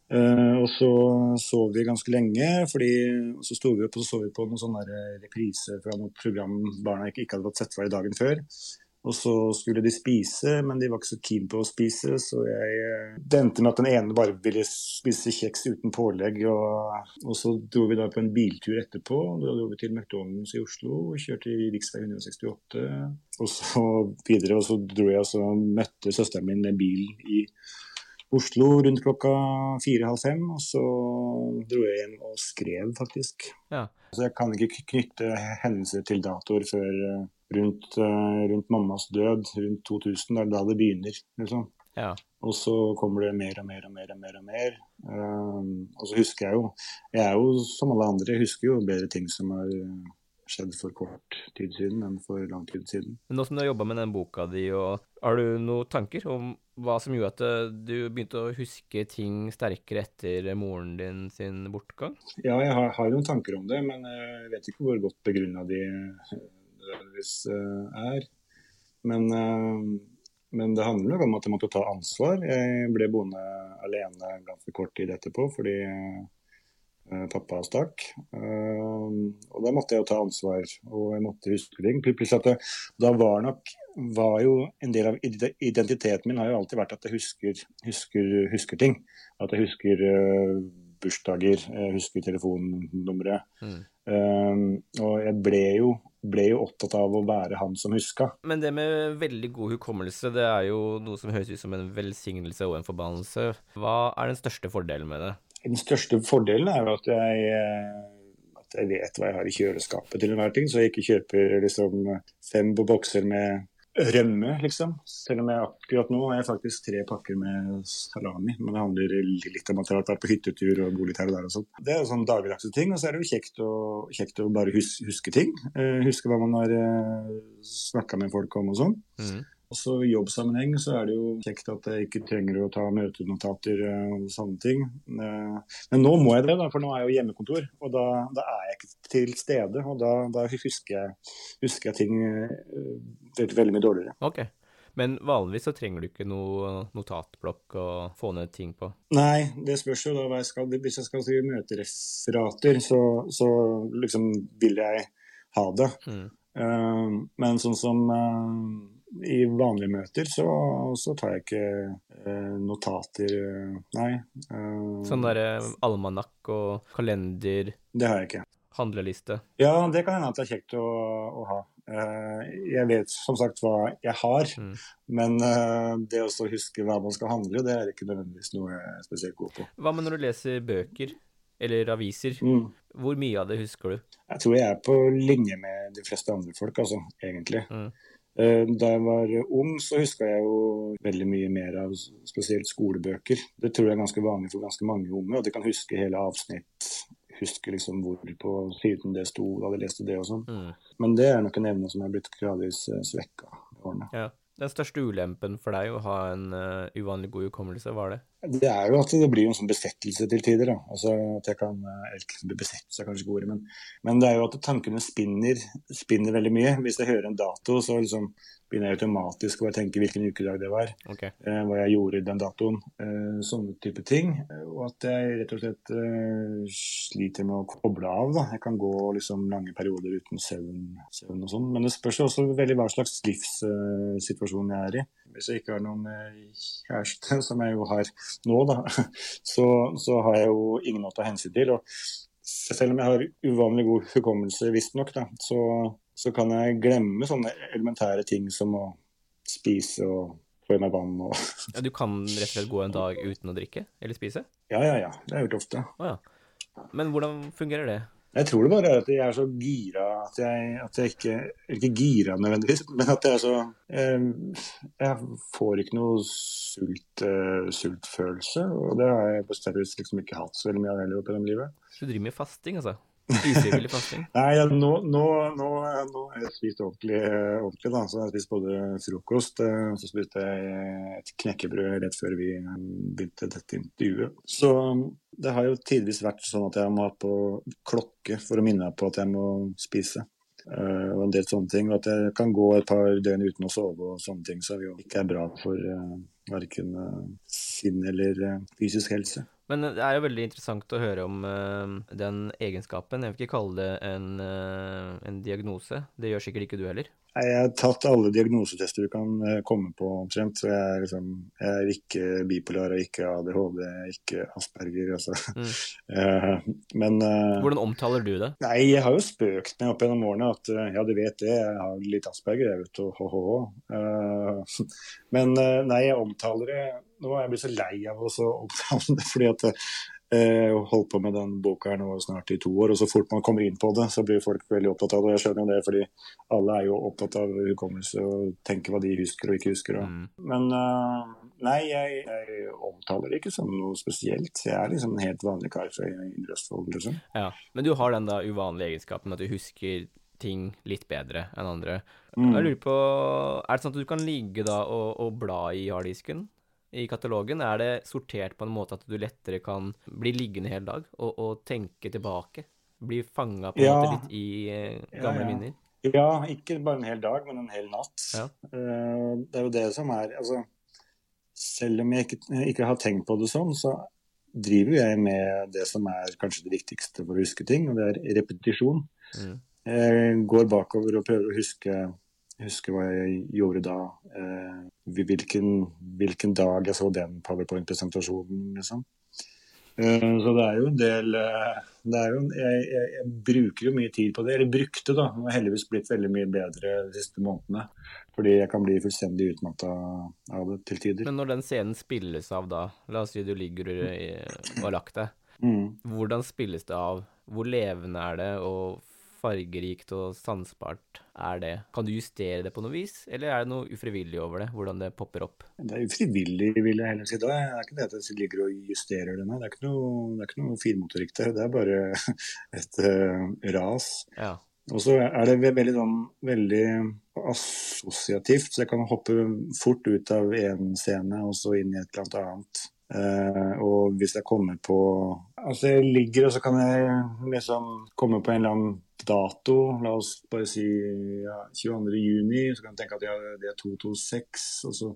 Uh, og så sov vi ganske lenge, fordi så sto vi opp og så, vi på noen sånne reprise fra noe program barna ikke, ikke hadde fått sett for dagen før. Og så skulle de spise, men de var ikke så keen på å spise, så jeg uh, det endte med at den ene bare ville spise kjeks uten pålegg. Og, og så dro vi da på en biltur etterpå. Da dro vi til McDonald's i Oslo og kjørte i rv. 168. Og så videre, og så dro jeg og så møtte søsteren min med bil i Oslo rundt klokka fire-halv fem. Og så dro jeg hjem og skrev, faktisk. Ja. Så jeg kan ikke knytte hendelser til datoer før eh, rundt, eh, rundt, mammas død, rundt 2000. Det er da det begynner, liksom. Ja. Og så kommer det mer og mer og mer og mer. Og mer. Um, og så husker jeg jo Jeg er jo som alle andre, jeg husker jo bedre ting som har skjedd for kort tid siden enn for lang tid siden. Nå som du har jobba med den boka di, har du noen tanker om hva som gjorde at eh, du begynte å huske ting sterkere etter moren din sin bortgang? Ja, jeg har, har noen tanker om det, men jeg vet ikke hvor godt begrunna de nødvendigvis eh, er. Men, eh, men, det handler nok om at jeg måtte ta ansvar. Jeg ble boende alene ganske kort tid etterpå fordi pappa stakk. Og da måtte jeg jo ta ansvar, og jeg måtte huske ting. Plutselig at det, da var nok var jo en del av identiteten min har jo alltid vært at jeg husker, husker, husker ting. At jeg husker bursdager, jeg husker telefonnumre. Mm. Um, og jeg ble jo, ble jo, opptatt av å være han som huska. Men det med veldig god hukommelse, det er jo noe som høres ut som en velsignelse og en forbannelse. Hva er den største fordelen med det? Den største fordelen er jo at jeg eh, at jeg vet hva jeg har i kjøleskapet til enhver ting, så jeg ikke kjøper liksom fem bokser med rømme, liksom. Selv om jeg akkurat nå har jeg faktisk tre pakker med salami. Men det handler litt om at jeg har vært på hyttetur og bor litt her og der og sånn. Det er jo sånn dagligdagse ting. Og så er det jo kjekt å, kjekt å bare hus, huske ting. Uh, huske hva man har uh, eh, snakka med folk om og sånn. Mm. Også I jobbsammenheng så er det jo kjekt at jeg ikke trenger å ta møtenotater eh, og sånne ting. Eh, men nå må jeg det, da, for nå er jeg jo hjemmekontor. Og da, da er jeg ikke til stede. Og da, da husker, jeg, husker, jeg, ting eh, veldig, veldig mye dårligere. Ok. Men vanligvis så trenger du ikke noe notatblokk å få ned ting på? Nei, det spørs jo da hva jeg skal Hvis jeg skal skrive møtereferater, så, så liksom vil jeg ha det. Mm. Men sånn som i vanlige møter, så, så tar jeg ikke eh, notater, eh, nei. Eh, Sånn derre almanakk og kalender, Det har jeg ikke. handleliste. Ja, det kan hende at det er kjekt å, å ha. Eh, jeg vet som sagt hva jeg har, Mm. men eh, det å huske hva man skal handle, det er ikke nødvendigvis noe jeg er spesielt god på. Hva med når du leser bøker eller aviser? Mm. Hvor mye av det husker du? Jeg tror jeg er på linje med de fleste andre folk, altså, egentlig. Mm. Eh, Da jeg var ung, så huska jeg jo veldig mye mer av spesielt skolebøker. Det tror jeg er ganske vanlig for ganske mange unge, og de kan huske hele avsnitt. Huske liksom hvor på siden det sto da de leste det og sånn. Mm. Men det er nok en evne som er blitt gradvis svekka i årene. Ja. Den største ulempen for deg å ha en uh, uvanlig god hukommelse, hva er det? Det er jo at det blir en sånn besettelse til tider. da. Altså at jeg kan, eller ikke Besettelse er kanskje ikke ordet, men, men det er jo at tankene spinner, spinner veldig mye. Hvis jeg hører en dato, så liksom begynner jeg automatisk å tenke hvilken ukedag det var. Okay. eh, hva jeg gjorde den datoen. Eh, sånne type ting. Eh, Og at jeg rett og slett eh, sliter med å koble av. da. Jeg kan gå liksom lange perioder uten søvn, søvn og sånn. Men det spørs jo også veldig hva slags livssituasjon jeg er i. Hvis jeg ikke har noen eh, kjæreste, som jeg jo har nå, da, så, så har jeg jo ingen å ta hensyn til. Og selv om jeg har uvanlig god hukommelse, visstnok, så, så kan jeg glemme sånne elementære ting som å spise og få i meg vann og Ja, du kan rett og slett gå en dag uten å drikke eller spise? Ja, ja, ja. Det har jeg gjort ofte. Oh, ja. Men hvordan fungerer det? Jeg tror det bare er at jeg er så gira at jeg, at jeg ikke Ikke gira nødvendigvis, men at jeg er så eh, Jeg får ikke noe sult, eh, sultfølelse. Og det har jeg på stedet liksom ikke hatt så veldig mye av heller opp gjennom livet. Du driver med fasting, altså? Nei, ja, nå, nå, nå, nå har jeg spist ordentlig, eh, ordentlig da. Så jeg har spist både frokost, og så spiste jeg et knekkebrød rett før vi eh, begynte dette intervjuet. Så um, det har jo tidvis vært sånn at jeg må ha på klokke for å minne meg på at jeg må spise. Eh, og en del sånne ting. Og at jeg kan gå et par døgn uten å sove og sånne ting, som jo ikke er bra for uh, verken eh, sinn eller eh, fysisk helse. Men det er jo veldig interessant å høre om uh, den egenskapen. Jeg vil ikke kalle det en, uh, en diagnose. Det gjør sikkert ikke du heller. Jeg har tatt alle diagnosetester du kan eh, komme på omtrent. Så jeg er, liksom, jeg er ikke bipolar, og ikke ADHD, ikke Asperger. Altså. Mm. Men eh, Hvordan omtaler du det? Nei, jeg har jo spøkt med opp gjennom årene at ja, du vet det, jeg har litt Asperger, jeg vet hå-hå-hå. Eh, men nei, jeg omtaler det Nå er jeg blitt så lei av å så omtale det, fordi at eh, jeg har holdt på med den boka her nå snart i to år, og så fort man kommer inn på det, så blir folk veldig opptatt av det. og Jeg skjønner jo det, fordi alle er jo opptatt av hukommelse og tenker hva de husker og ikke husker. Og. Mm. Men eh, nei, jeg, jeg omtaler det ikke som noe spesielt. Jeg er liksom en helt vanlig kar fra Indre Østfold, liksom. Ja. Men du har den da uvanlige egenskapen at du husker ting litt bedre enn andre. Mm. Jeg lurer på, Er det sånn at du kan ligge da og, og bla i harddisken? I katalogen, er det sortert på en måte at du lettere kan bli liggende hele dag og, og tenke tilbake? Bli fanga på en Ja. måte litt i eh, gamle Ja, ja. minner? Ja, ikke bare en hel dag, men en hel natt. Ja. Eh, det er jo det som er altså, Selv om jeg ikke, ikke har tenkt på det sånn, så driver jeg med det som er kanskje det viktigste for å huske ting, og det er repetisjon. Mm. Jeg går bakover og prøver å huske, huske hva jeg gjorde da. Eh, hvilken, hvilken dag jeg så den powerpoint-presentasjonen, liksom. Eh, Så det er jo en del eh, det jo, jeg, jeg, jeg bruker jo mye tid på det, eller brukte da. Det har heldigvis blitt veldig mye bedre de siste månedene. Fordi jeg kan bli fullstendig utmatta av det til tider. Men når den scenen spilles av da, la oss si du ligger i- og har lagt deg, Mm. hvordan spilles det av? Hvor levende er det, og fargerikt og sansbart er det? Kan du justere det på noe vis, eller er det noe ufrivillig over det, hvordan det popper opp? Det er ufrivillig, vil jeg heller si. Det er ikke det at jeg ligger og justerer det, nei. Det er ikke noe, det er ikke noe finmotorikk der. Det er bare et uh, ras. Ja. Og så er det veldig, sånn, veldig assosiativt, så jeg kan hoppe fort ut av en scene og så inn i et eller annet. Eh, og hvis jeg kommer på Altså jeg ligger og så kan jeg liksom komme på en eller annen dato, la oss bare si ja, 22. juni, så kan jeg tenke at ja, det er 226, og så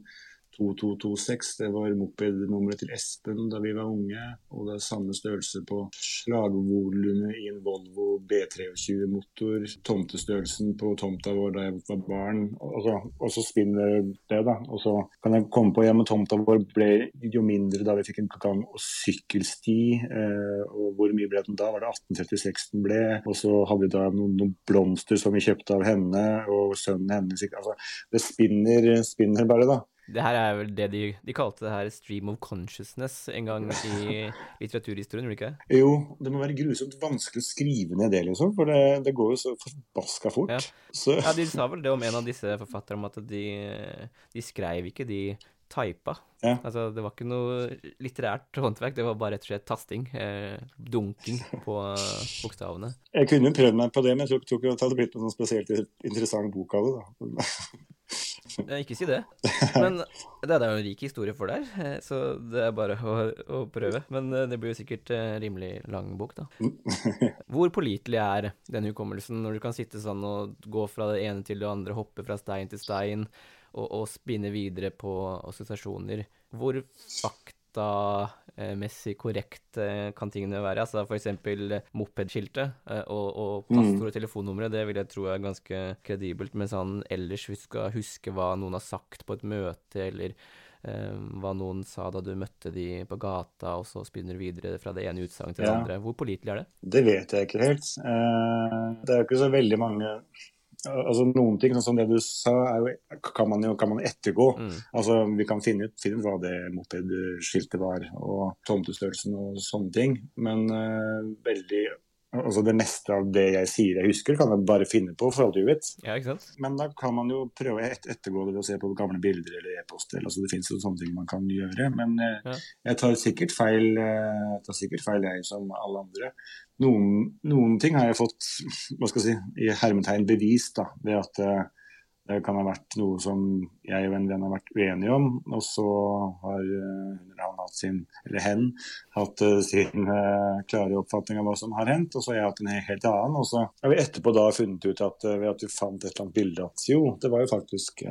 2226. Det var mopednummeret til Espen da vi var unge. Og det er samme størrelse på slagvolumet i en Volvo B23-motor. Tomtestørrelsen på tomta vår da jeg var barn. Og så, og så spinner det, da. Og så kan jeg komme på hjemme tomta vår ble jo mindre da vi fikk en gang- og sykkelsti. Eh, og hvor mye ble den da? Var det 1836 den ble? Og så hadde vi da noen, noen blomster som vi kjøpte av henne og sønnen hennes. Altså, det spinner, spinner bare, da. Det her er vel det de, de kalte det her stream of consciousness en gang i litteraturhistorien, gjorde de ikke? Jo, det må være grusomt vanskelig å skrive ned det, liksom. For det, det går jo så forbaska fort. Ja. Så, Ja, De sa vel det om en av disse forfatterne, om at de, de skrev ikke, de typa. Ja. Altså, det var ikke noe litterært håndverk, det var bare rett og slett tasting. Eh, dunking på eh, bokstavene. jeg kunne prøvd meg på det, men jeg tror, ikke det hadde blitt noen spesielt interessant bok av det. da. Eh, ikke si det. Men det er jo en rik historie for deg, eh, så det er bare å, å prøve. Men eh, det blir jo sikkert rimelig lang bok, da. Hvor pålitelig er den hukommelsen når du kan sitte sånn og gå fra det ene til det andre, hoppe fra stein til stein, og, og spinne videre på assosiasjoner? Hvor faktamessig korrekt eh, kan tingene være? Altså eh, mopedskiltet eh, og, og passord og telefonnumre, det vil jeg tro er ganske kredibelt, men han ellers vi skal huske hva noen har sagt på et møte, eller eh, hva noen sa da du møtte de på gata, og så spinner du videre fra det ene utsagnet til det Ja. andre. Hvor pålitelig er det? Det vet jeg ikke helt. Eh, det er jo ikke så veldig mange Altså Noen ting, sånn som det du sa, jo, kan, man jo, kan man ettergå. Mm. Altså Vi kan finne ut, finne ut hva det mopedskiltet var, og tomtestørrelsen og sånne ting. Men uh, veldig Altså Det meste av det jeg sier jeg husker, kan jeg bare finne på for alt du vet. Ja, ikke sant? Men da kan man jo prøve å et ettergå det ved å se på gamle bilder eller e-poster. Altså, det finnes jo sånne ting man kan gjøre. Men eh, Ja. jeg tar sikkert feil, eh, jeg tar sikkert feil jeg som alle andre. Noen, noen ting har jeg fått hva skal jeg si, i hermetegn bevist da, ved at eh, det kan ha vært noe som jeg og en venn har vært uenige om, og så har eh, han hatt sin, eller hen, hatt eh, sin eh, klare oppfatning av hva som har hendt, og så har jeg hatt en helt annen. Og så har vi etterpå da funnet ut at ved at vi fant et eller annet bilde at jo, det var jo faktisk,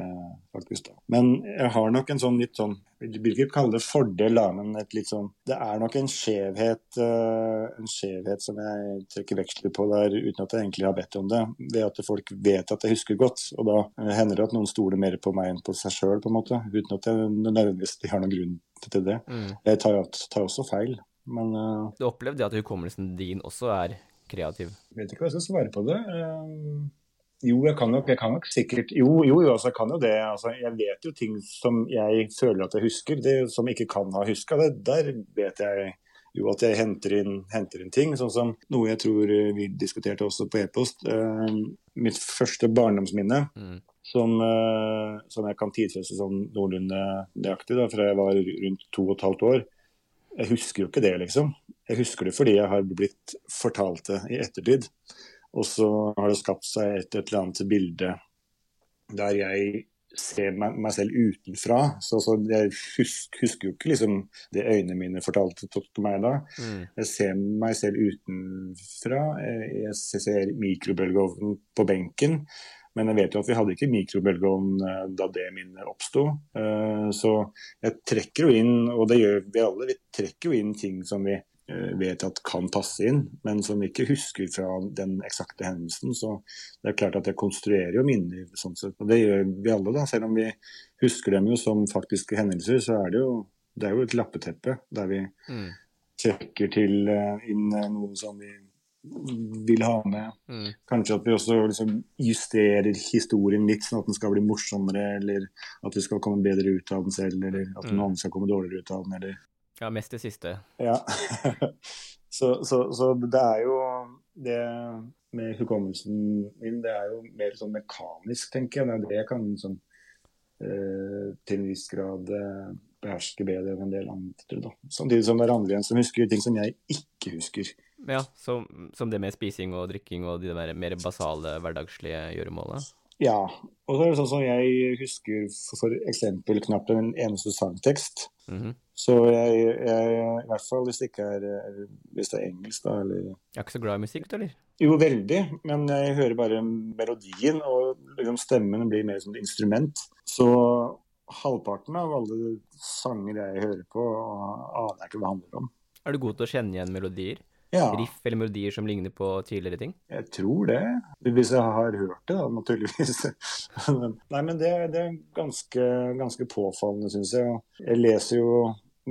faktisk da. Men jeg har nok en sånn litt sånn jeg vil ikke kalle det fordel, da, men sånn Det er nok en skjevhet, en skjevhet som jeg trekker veksler på der, uten at jeg egentlig har bedt om det. Ved at folk vet at jeg husker godt. Og da hender det at noen stoler mer på meg enn på seg sjøl. Uten at jeg nødvendigvis de har noen grunn til det. Mm. Jeg tar, tar også feil, men uh, Du opplevde at hukommelsen din også er kreativ? jeg vet ikke hva jeg skal svare på det. Uh, jo, jeg kan nok, jeg kan nok sikkert Jo, jo, jo, altså, jeg kan jo det. Altså, jeg vet jo ting som jeg føler at jeg husker, det som ikke kan ha huska. Der vet jeg jo at jeg henter inn, henter inn ting. Sånn som noe jeg tror eh, vi diskuterte også på e-post. Uh, mitt første barndomsminne, Mm. Som, eh, som jeg kan tidfeste sånn noenlunde nøyaktig, da, fra jeg var rundt to og et halvt år. Jeg husker jo ikke det, liksom. Jeg husker det fordi jeg har blitt fortalt det i ettertid. Og så har det skapt seg et, et eller annet bilde der jeg ser meg, meg selv utenfra. Så, så jeg husker, husker jo ikke liksom det øynene mine fortalte til meg da. Mm. Jeg ser meg selv utenfra. Jeg jeg ser mikrobølgeovnen på benken. Men jeg vet jo at vi hadde ikke mikrobølgeovn eh, da det minnet oppsto. Eh, Så jeg trekker jo inn, og det gjør vi alle, vi trekker jo inn ting som vi eh, vet at kan passe inn, men som vi ikke husker fra den eksakte hendelsen. Så det er klart at jeg konstruerer jo minner sånn sett. Og det gjør vi alle, da. Selv om vi husker dem jo som faktiske hendelser, så er det jo, det er jo et lappeteppe der vi Mm. trekker til inn noe som vi vil ha med. Mm. Kanskje at vi også liksom justerer historien litt, sånn at den skal bli morsommere, eller at vi skal komme bedre ut av den selv, eller at Mm. noen skal komme dårligere ut av den, eller Ja, mest det siste. Ja. så, så, så det er jo det med hukommelsen min, det er jo mer sånn mekanisk, tenker jeg. Det er det jeg kan sånn eh, til en viss grad eh, beherske bedre enn en del andre. Da. Samtidig som det er andre igjen som husker ting som jeg ikke husker. Ja, som, som det med spising og drikking og de der mer basale hverdagslige gjøremålene. Ja. Og så er det sånn som jeg husker for, for eksempel knapt en eneste sangtekst. Mhm. Så jeg, jeg, i hvert fall hvis det ikke er- hvis det er engelsk, da, eller Jeg er ikke så glad i musikk, du, eller? Jo, veldig, men jeg hører bare melodien, og liksom stemmen blir mer som et instrument. Så halvparten av alle sanger jeg hører på, aner jeg ikke hva det handler om. Er du god til å kjenne igjen melodier? Ja, Riff eller melodier som ligner på tidligere ting? jeg tror det. Hvis jeg har hørt det, da, naturligvis. Nei, men det, det er ganske, ganske påfallende, syns jeg. Jeg leser jo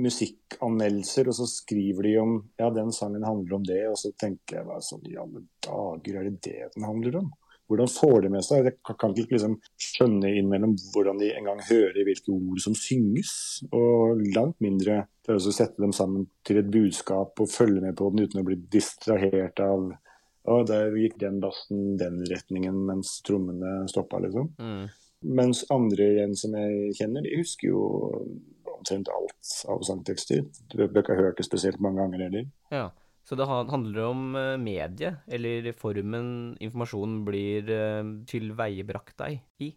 musikkanmeldelser, og så skriver de om ja, den sangen handler om det, og så tenker jeg hva sånn i alle dager er det det den handler om? Hvordan får de med seg? Jeg kan ikke liksom skjønne innimellom hvordan de engang hører hvilke ord som synges, og langt mindre prøve å sette dem sammen til et budskap og følge med på den uten å bli distrahert av å, der gikk den bassen den retningen mens trommene stoppa, liksom. Mm. Mens andre igjen som jeg kjenner, de husker jo omtrent alt av sangtekster. Du bør ikke ha hørt det spesielt mange ganger heller. Ja. Så det handler om mediet, medie, eller formen informasjonen blir eh, tilveiebrakt deg i.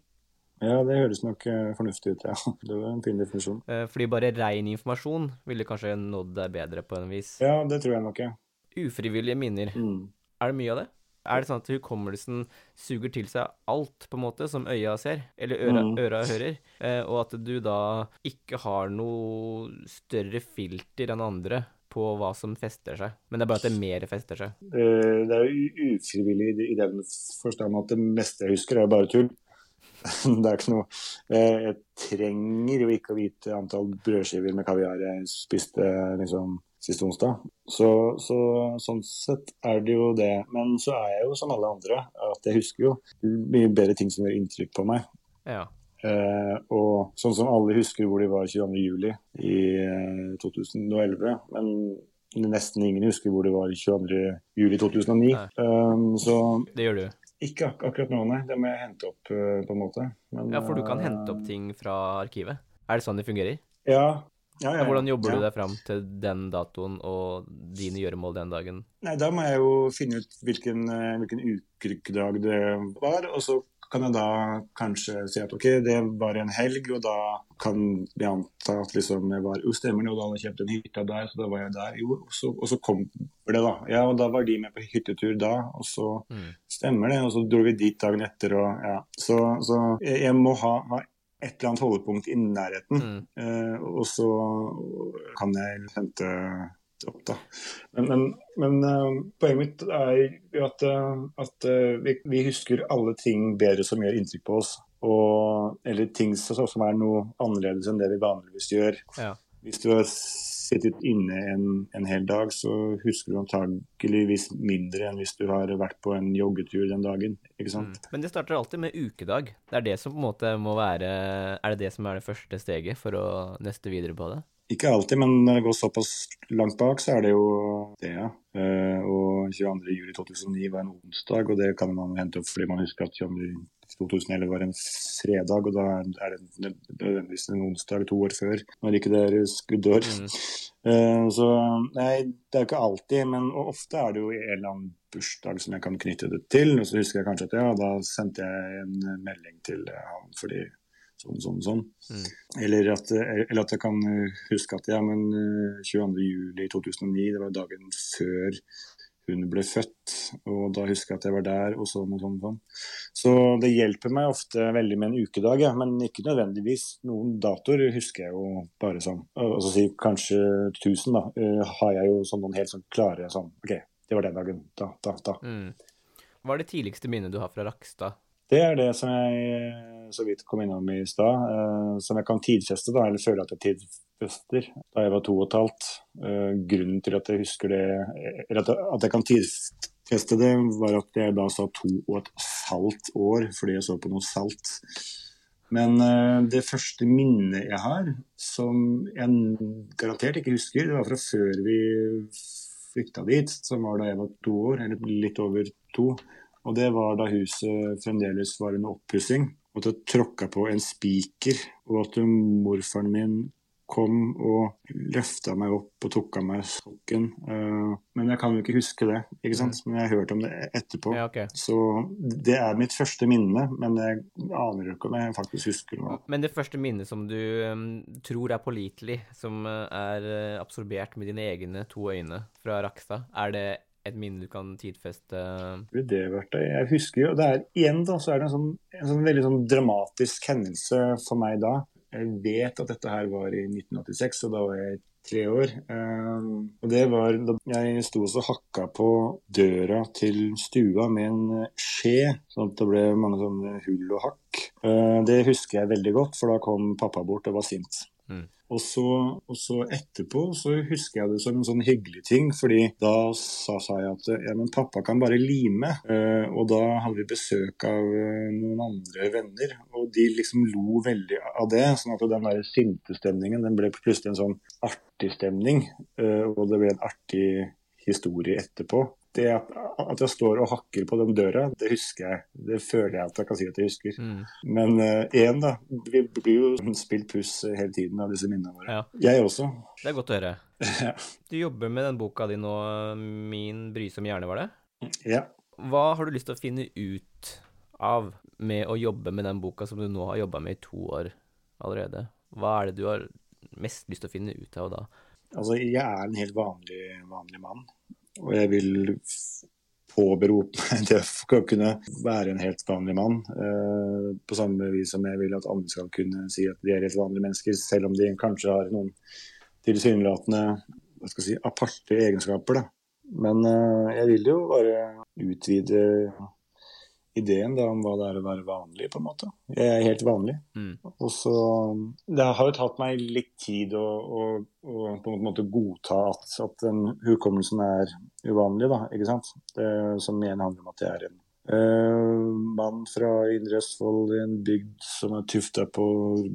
Ja, det høres nok eh, fornuftig ut, ja. Det var en fin definisjon. Eh, Fordi bare rein informasjon ville kanskje nådd deg bedre på en vis. Ja, det tror jeg nok, ja. Ufrivillige minner, Mm. er det mye av det? Er det sånn at hukommelsen suger til seg alt, på en måte, som øya ser, eller øra, Mm. øra hører, eh, og at du da ikke har noe større filter enn andre på hva som fester seg, men det er bare at det mer fester seg. Uh, Det er jo ufrivillig i- den forstand at det meste jeg husker, er bare tull. Det er ikke noe uh, Jeg trenger jo ikke å vite antall brødskiver med kaviar jeg spiste liksom sist onsdag. Så, så sånn sett er det jo det. Men så er jeg jo som alle andre, at jeg husker jo mye bedre ting som gjør inntrykk på meg. Ja. Eh, og sånn som alle husker hvor de var 22. juli i eh, 2011. Men nesten ingen husker hvor de var 22. juli 2009. Um, så Det gjør du. ikke ak akkurat nå, nei. Det må jeg hente opp, uh, på en måte. Men, Ja, for du kan hente opp ting fra arkivet. Er det sånn det fungerer? Ja. Ja, ja, Ja, hvordan jobber du deg fram til den datoen og dine gjøremål den dagen? Nei, Da må jeg jo finne ut hvilken, hvilken ukedag det var, og så kan jeg da kanskje si at ok, det var en helg, og da kan vi anta at liksom jeg var Jo, stemmer det, og da hadde jeg kjøpt en hytte der, så da var jeg der. Jo, og så, og så kom det, da. Ja, og da var de med på hyttetur da, og så Mm. stemmer det, og så dro vi dit dagen etter, og ja. Så, så jeg, jeg må ha, ha et eller annet holdepunkt i nærheten. Mm. Eh, og så kan jeg hente opp, da. Men, men, men eh, poenget mitt er jo at, eh, at eh, vi, vi husker alle ting bedre som gjør inntrykk på oss. Og, eller ting som, som er noe annerledes enn det vi vanligvis gjør. Ja. Hvis du har sittet inne en, en hel dag, så husker du antageligvis mindre enn hvis du har vært på en joggetur den dagen. ikke sant? Mm. Men det starter alltid med ukedag. Det er det som på en måte må være Er det det som er det første steget for å neste videre på det? Ikke alltid, men når det går såpass langt bak, så er det jo det, ja. Eh, og 22. juli 2009 var en onsdag, og det kan man hente opp fordi man husker at 22. 2011 var en fredag, og da er det nødvendigvis en onsdag to år før, når ikke det er skuddår. Mm. Eh, så nei, det er jo ikke alltid, men ofte er det jo en eller annen bursdag som jeg kan knytte det til. Og så husker jeg kanskje at ja, da sendte jeg en melding til han fordi sånn, sånn, sånn. Mm. Eller, at, eller at jeg kan huske at ja, men eh, 22. juli 2009, det var dagen før hun ble født, og da husker jeg at jeg var der, og sånn og sånn. sånn. Så det hjelper meg ofte veldig med en ukedag, ja, men ikke nødvendigvis. Noen datoer husker jeg jo bare sånn. Altså si kanskje 1000, da, eh, har jeg jo sånn noen helt sånn klare sånn OK, det var den dagen. Da, da, da. Mm. Hva er det tidligste minnet du har fra Rakstad? Det er det som jeg eh, så vidt kom innom i stad, eh, som jeg kan tidfeste, da, eller føle at jeg tidfester. Da jeg var to og et halvt. Eh, grunnen til at jeg husker det, at, jeg- kan tidfeste det, var at jeg da sa to og et halvt år, fordi jeg så på noe salt. Men det første minnet jeg har, som jeg garantert ikke husker, det var fra før vi flykta dit, som var da jeg var to år, eller litt over to. Og det var da huset fremdeles var under oppussing. Og at jeg tråkka på en spiker, og at morfaren min kom og løfta meg opp og tok av meg sokken. Eh, men jeg kan jo ikke huske det, ikke sant? men jeg har hørt om det etterpå. Ja, okay. Så det er mitt første minne, men jeg aner ikke om jeg faktisk husker noe. Men det første minnet som du tror er pålitelig, som eh, er eh, absorbert med dine egne to øyne fra Rakstad, er det et minne du kan tidfeste? Det? Jeg husker jo, det er igjen da, så er det en sånn, en sånn veldig sånn dramatisk hendelse for meg da. Jeg vet at dette her var i 1986, og da var jeg tre år. Um, og det var da jeg sto og hakka på døra til stua med en skje, sånn at det ble mange sånne hull og hakk. Uh, det husker jeg veldig godt, for da kom pappa bort og var sint. Mm. Og så, og så, etterpå så husker jeg det som en sånn hyggelig ting, fordi da sa, sa jeg at ja, men pappa kan bare lime. Uh, og da hadde vi besøk av uh, noen andre venner, og de liksom lo veldig av det. sånn at den der sinte stemningen den ble plutselig en sånn artig stemning, uh, og det ble en artig historie etterpå det at, at, jeg står og hakker på den døra, det husker jeg. Det føler jeg at jeg kan si at jeg husker. Mm. Men én, uh, da. Vi blir jo spilt puss hele tiden av disse minnene våre. Ja. Jeg også. Det er godt å høre. Du jobber med den boka di nå, 'Min brysomme hjerne', var det? Ja. Hva har du lyst til å finne ut av med å jobbe med den boka som du nå har jobba med i to år allerede? Hva er det du har mest lyst til å finne ut av da? Altså, jeg er en helt vanlig, vanlig mann. Og jeg vil påberope meg det å kunne være en helt vanlig mann. Eh, på samme vis som jeg vil at andre skal kunne si at de er helt vanlige mennesker, selv om de kanskje har noen tilsynelatende hva skal jeg si, aparte egenskaper. Da. Men eh, jeg vil jo bare utvide ideen da, om hva det er å være vanlig, på en måte. Jeg er helt vanlig. Mm. Og så Det har jo tatt meg litt tid å, å, å på en måte godta at, at den hukommelsen er uvanlig, da, ikke sant. Det, som igjen handler om at jeg er en uh, mann fra Indre Østfold i en bygd som er tufta på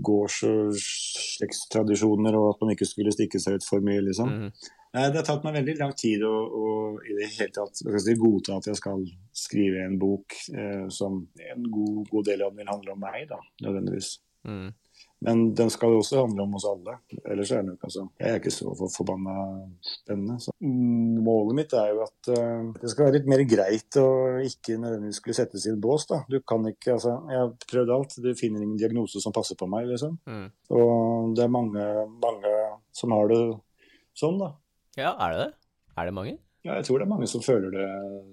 gårds- og slektstradisjoner, og at man ikke skulle stikke seg ut for mye, liksom. Mm. Det har tatt meg veldig lang tid å, å i det hele tatt si, godta at jeg skal skrive en bok eh, som en god, god, del av den vil handle om meg, da, nødvendigvis. Mm. Men den skal også handle om oss alle. Ellers er den jo ikke altså, Jeg er ikke så for, forbanna spennende. Så. Målet mitt er jo at uh, det skal være litt mer greit å ikke nødvendigvis skulle settes i en bås. da. Du kan ikke, altså, Jeg har prøvd alt. Du finner ingen diagnose som passer på meg, liksom. Mm. Og det er mange, mange som har det sånn, da. Ja, er det det? Er det mange? Ja, jeg tror det er mange som føler det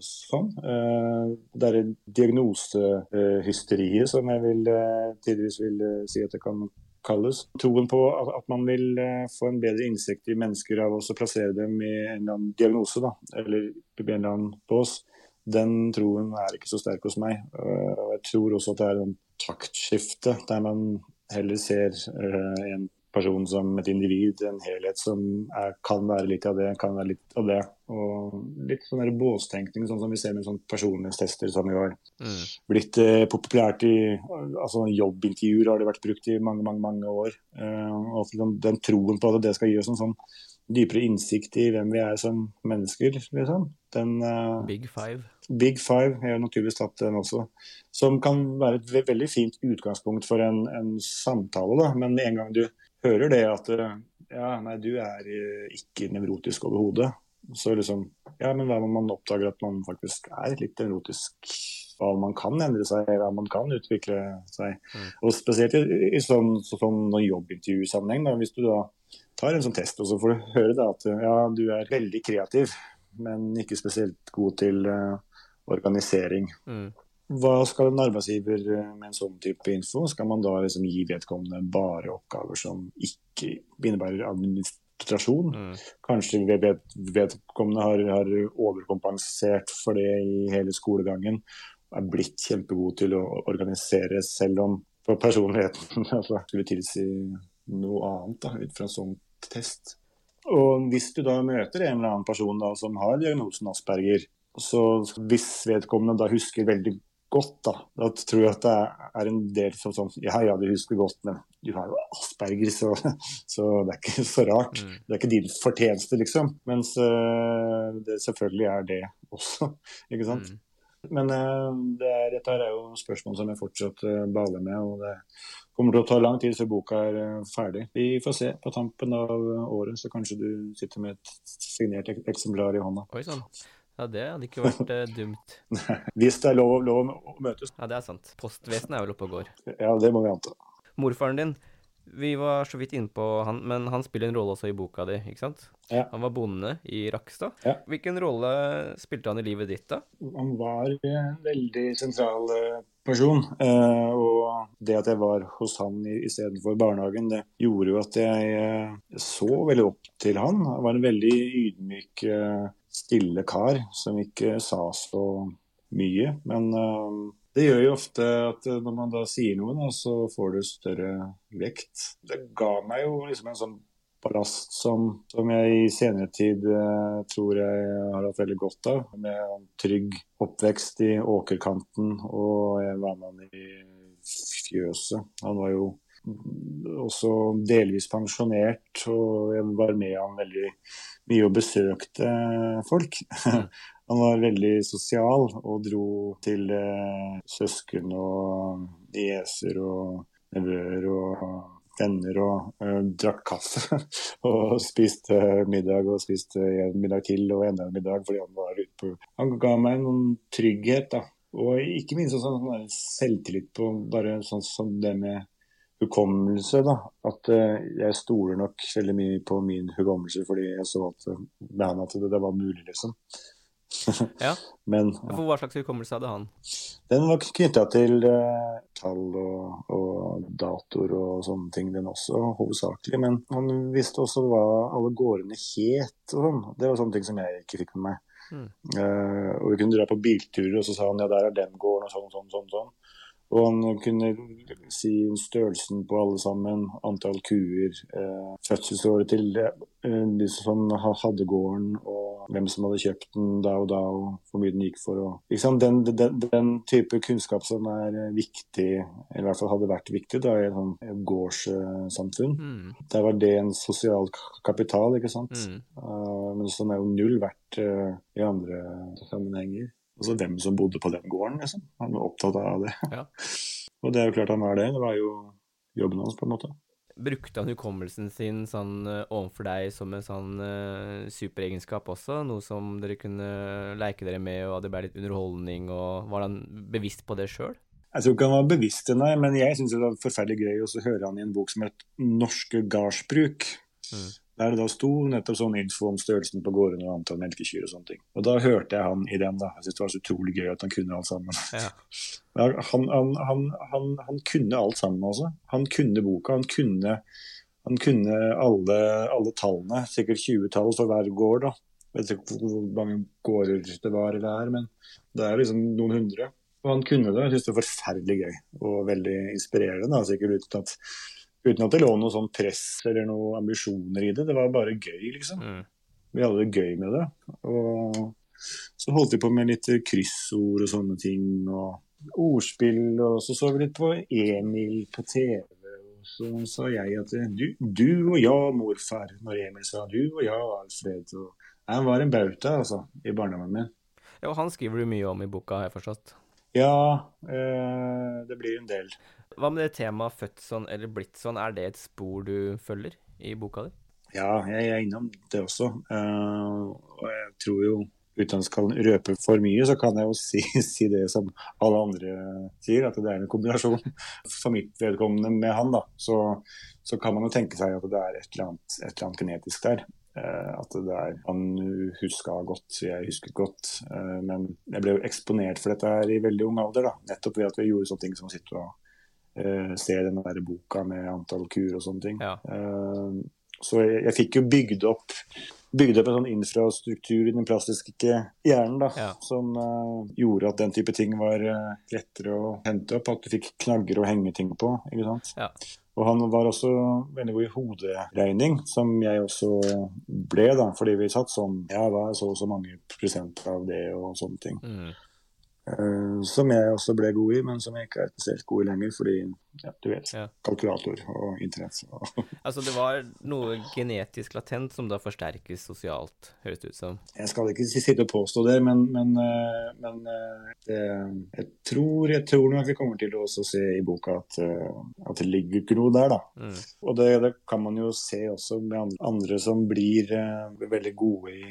sånn. Eh, det er diagnosehysteriet som jeg vil, eh, tidvis vil eh, si at det kan kalles. Troen på at man vil få en bedre innsikt i mennesker av å plassere dem i en eller annen diagnose, da, eller en eller annen bås, den troen er ikke så sterk hos meg. Og jeg tror også at det er en taktskifte, der man heller ser en person som et individ, en helhet som er, kan være litt av det, kan være litt av det. Og litt sånn der båstenkning, sånn som vi ser med sånn personlighetstester som vi har mm. blitt eh, populært i altså Jobbintervjuer har det vært brukt i mange, mange mange år. Eh, og den, den, troen på at det skal gi oss en sånn dypere innsikt i hvem vi er som mennesker, liksom. Den, eh, Big Five. Big Five, er har naturligvis tatt den også. Som kan være et veldig fint utgangspunkt for en, en samtale, da. Men en gang du hører det at ja, nei, du er eh, ikke nevrotisk overhodet. Så liksom Ja, men hva om man oppdager at man faktisk er litt nevrotisk? Hva man kan endre seg, hva man kan utvikle seg. Mm. Og spesielt i, i sånn, sånn jobbintervjusammenheng, hvis du da tar en sånn test, og så får du høre da at ja, du er veldig kreativ, men ikke spesielt god til uh, organisering. Mm. Hva skal en arbeidsgiver eh, med en sånn type info? Skal man da liksom gi vedkommende bare oppgaver som ikke innebærer administrasjon? Mm. Kanskje vedkommende har, har, overkompensert for det i hele skolegangen. Er blitt kjempegod til å organisere, selv om personligheten altså, skulle tilsi noe annet da, ut fra en sånn test. Og hvis du da møter en eller annen person da, som har diagnosen Asperger, så hvis vedkommende da husker veldig godt, da. Da tror jeg at det er en del som sånn Ja, ja, du husker godt, men du har jo Asperger, så, så det er ikke så rart. Mm. Det er ikke din fortjeneste, liksom. Mens uh, det selvfølgelig er det også, ikke sant. Mm. Men uh, det er, dette er jo spørsmål som jeg fortsatt uh, baler med, og det kommer til å ta lang tid før boka er ferdig. Vi får se. På tampen av året så kanskje du sitter med et signert eksemplar i hånda. Oi sann. Ja, det hadde ikke vært uh, dumt. Hvis det er lov, lov å møtes. Ja, det er sant. Postvesenet er vel oppe og går. Ja, det må vi anta. Morfaren din, Vi var så vidt inne på han, men han spiller en rolle også i boka di, ikke sant? Ja. Han var bonde i Rakstad. Ja. Hvilken rolle spilte han i livet ditt, da? Han var en veldig sentral eh, person. eh, Og det at jeg var hos han istedenfor barnehagen, det gjorde jo at jeg eh, så veldig opp til han. Han var en veldig ydmyk, eh, stille kar som ikke sa så mye. Men uh, det gjør jo ofte at eh, når man da sier noe, da, så får det større vekt. Det ga meg jo liksom en sånn ballast som, som jeg i senere tid uh, tror jeg har hatt veldig godt av. Med en trygg oppvekst i åkerkanten, og jeg var med han i fjøset. Han var jo også delvis pensjonert, og jeg var med han veldig mye og besøkte folk. Han var veldig sosial og dro til eh, søsken og nieser og nevøer og venner og eh, drakk kaffe. og spiste middag og spiste en middag til og enda en middag fordi han var ute på Han ga meg noen trygghet, da. Og ikke minst sånn selvtillit på bare sånn som det med hukommelse, da. At eh, jeg stoler nok veldig mye på min hukommelse fordi jeg så at, eh, at det, det var mulig, liksom. Ja. Men ja. Hva slags hukommelse hadde han? Den var knytta til uh, tall og, og datoer og sånne ting, den også, hovedsakelig. Men han visste også hva alle gårdene het og sånn. Det var sånne ting som jeg ikke fikk med meg. Mm. Uh, og vi kunne dra på bilturer, og så sa han ja, der er den gården, og sånn, sånn, sånn. sånn. Og han kunne si størrelsen på alle sammen, antall kuer, eh, fødselsåret til eh, de som hadde gården, og hvem som hadde kjøpt den da og da, og hvor mye den gikk for. Og, liksom. Den, den, den type kunnskap som er viktig, eller i hvert fall hadde vært viktig da, i et sånn gårdssamfunn. Mm. Der var det en sosial kapital, ikke sant. Mm. Uh, men som er jo null verdt uh, i andre sammenhenger. Altså hvem som bodde på den gården, liksom. Han var opptatt av det. Ja. Og det er jo klart han var det. Det var jo jobben hans, på en måte. Brukte han hukommelsen sin sånn eh, overfor deg som en sånn uh, superegenskap også? Noe som dere kunne leke dere med, og det ble litt underholdning, og var han bevisst på det sjøl? Jeg tror ikke han var bevisst det, nei, men jeg syns det var forferdelig gøy å høre han i en bok som het 'Norske gardsbruk'. Mm. Der det da sto nettopp sånn info om størrelsen på gårdene og antall melkekyr og sånne ting. Og da hørte jeg han i den, da. Jeg syntes det var så utrolig gøy at han kunne alt sammen. Ja. Han, han, han, han, han kunne alt sammen, altså. Han kunne boka. Han kunne, han kunne alle, alle tallene. Sikkert 20 tall for hver gård. da. Jeg vet ikke hvor mange gårder det var eller er, men det er liksom noen hundre. Og han kunne det. Jeg synes det var forferdelig gøy og veldig inspirerende. da, Sikkert uten at, uten at det lå noe sånn press eller noen ambisjoner i det. Det var bare gøy, liksom. Mm. Vi hadde det gøy med det. Og så holdt vi på med litt kryssord og sånne ting. og ordspill, og så så vi litt på Emil på TV. Og så sa jeg at du, du og jeg, morfar, når Emil sa du og jeg, Alfred. Og han var en bauta, altså, i barndommen min. ja, og han skriver du mye om i boka, har jeg forstått. Ja, eh, det blir en del. Hva med det temaet født sånn eller blitt sånn, er det et spor du følger i boka di? Ja, jeg er innom det også. Uh, og jeg tror jo, uten at skal røpe for mye, så kan jeg jo si, si det som alle andre sier, at det er en kombinasjon. For mitt vedkommende med han, da, så, så kan man jo tenke seg at det er et eller annet, et eller annet genetisk der. Uh, at det er Han huska godt, jeg husker godt. Uh, men jeg ble jo eksponert for dette her i veldig ung alder, da. Nettopp ved at vi gjorde sånne ting som å sitte og eh, se den der boka med antall kuer og sånne ting. Ja. Eh, så jeg, jeg fikk jo bygd opp bygd opp en sånn infrastruktur i den plastiske hjernen da, Ja. som uh, gjorde at den type ting var uh, lettere å hente opp. At du fikk knagger å henge ting på. ikke sant? Ja. Og han var også veldig god i hoderegning, som jeg også ble, da, fordi vi satt sånn Ja, hva er så og så mange prosent av det, og sånne ting. Mm. Eh, som jeg også ble god i, men som jeg ikke er spesielt god i lenger, fordi ja, du vet, Ja. kalkulator og internett. Altså, det var noe genetisk latent som da forsterkes sosialt, høres det ut som. Jeg skal ikke sitte og påstå det, men, men, eh, men eh, det, jeg, tror, jeg tror nok vi kommer til å se i boka at, at det ligger ikke noe der. da. Mm. Og det, det kan man jo se også med andre, andre som blir uh, veldig gode i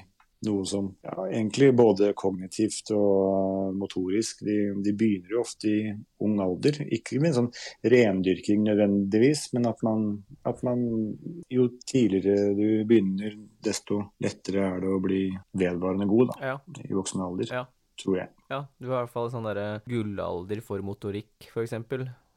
noe som ja, egentlig både kognitivt og motorisk de, de, begynner jo ofte i ung alder. Ikke med sånn rendyrking nødvendigvis, men at man, at man jo tidligere du begynner, desto lettere er det å bli vedvarende god da, ja. i voksen alder. Ja. Tror jeg. Ja, du har i hvert fall sånn derre gullalder for motorikk, f.eks.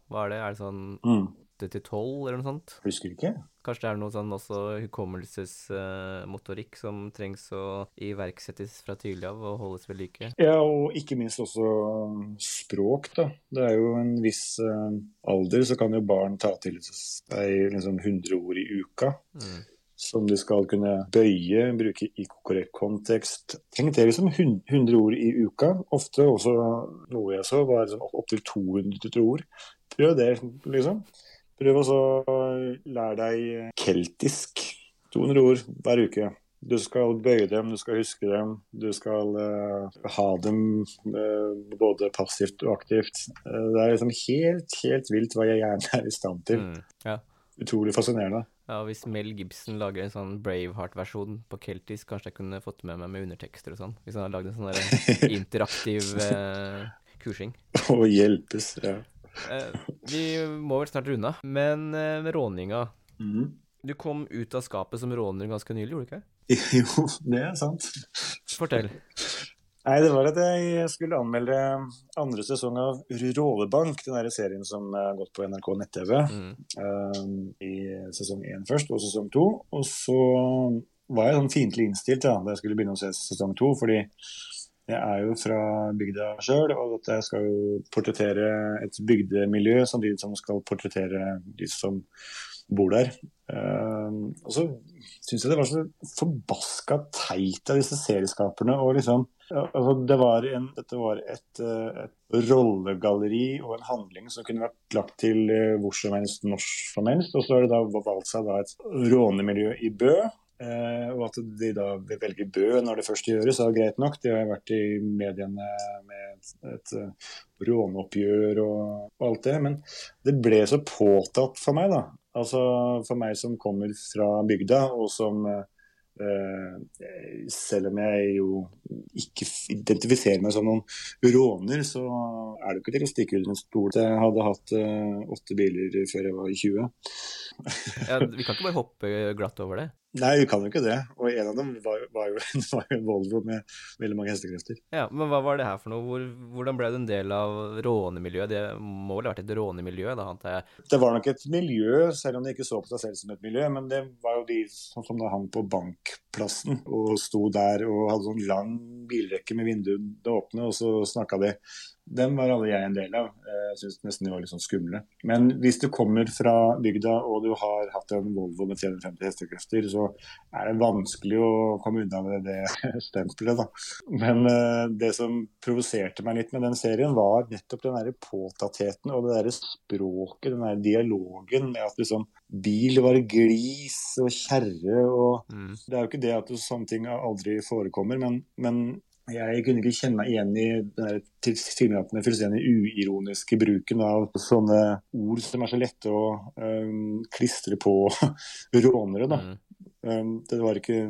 Hva er det? Er det sånn mm. 8 til 12, eller noe sånt? Husker ikke. Kanskje det er noe sånn også hukommelsesmotorikk uh, som trengs å iverksettes fra tidlig av og holdes ved like? Ja, og ikke minst også språk, da. Det er jo en viss uh, alder, så kan jo barn ta til seg liksom 100 ord i uka. Mm som de skal kunne bøye, bruke i korrekt kontekst. Tenk det liksom 100 ord i uka. Ofte også noe jeg så var liksom opptil 200 ord. Prøv det, liksom. Prøv å lære deg keltisk. 200 ord hver uke. Du skal bøye dem, du skal huske dem, du skal uh, ha dem uh, både passivt og aktivt. Uh, det er liksom helt, helt vilt hva jeg gjerne er i stand til. Mm, ja. Utrolig fascinerende. Ja, Hvis Mel Gibson lager en sånn Braveheart-versjon på keltisk, kanskje jeg kunne fått med meg med undertekster og sånn? Hvis han har lagd en sånn interaktiv kursing. Å hjelpes, ja. Eh, vi må vel snart runde av, men eh, råninga mm. Du kom ut av skapet som råner ganske nylig, gjorde du ikke? Jo, det er sant. Fortell. Nei, det var at jeg skulle anmelde andre sesong av Rådebank, den der serien som har gått på NRK nett-TV. Mm. Um, I sesong én først, og sesong to. Og så var jeg sånn fiendtlig innstilt da, da jeg skulle begynne å se sesong to, fordi jeg er jo fra bygda sjøl, og jeg skal jo portrettere et bygdemiljø samtidig som jeg skal portrettere de som bor der. Uh, og så syns jeg det var så forbaska teit av disse serieskaperne. og liksom, altså det var en, Dette var et, eh, et, rollegalleri og en handling som kunne vært lagt til uh, hvor som helst, når som helst. Og så har det da valgt seg da et rånemiljø i Bø. Eh, og at de da velger Bø når det først gjøres, er greit nok. De har vært i mediene med et, eh, råneoppgjør og, alt det. Men det ble så påtatt for meg, da. Altså for meg som kommer fra bygda, og som Eh, selv om jeg jo ikke identifiserer meg som noen råner, så er det ikke til å stikke under en stol. Jeg hadde hatt uh, åtte biler før jeg var 20. ja, vi kan ikke bare hoppe glatt over det? Nei, vi kan jo ikke det. Og en av dem var, var, jo, var jo en Volvo med veldig mange hestekrefter. Ja, Men hva var det her for noe? Hvor, hvordan ble du en del av rånemiljøet? Det må vel ha vært et rånemiljø, da, antar jeg? Det var nok et miljø, selv om de ikke så på seg selv som et miljø. Men det var jo de som, som da hang på bankplassen og sto der og hadde sånn lang bilrekke med vinduet åpne, og så snakka de dem var alle jeg en del av. Jeg syns nesten de var litt sånn skumle. Men hvis du kommer fra bygda og du har hatt en Volvo med 350 hestekrefter, så er det vanskelig å komme unna med det stempelet, da. Men uh, det som provoserte meg litt med den serien, var nettopp den derre påtattheten og det derre språket, den derre dialogen med at liksom bil var glis og kjerre og mm. Det er jo ikke det at sånne ting aldri forekommer, men, men jeg kunne ikke kjenne meg igjen i den tilsynelatende fullstendig uironiske bruken av sånne ord som er så lette å um, klistre på rånere. Da. Mm. Um, det var ikke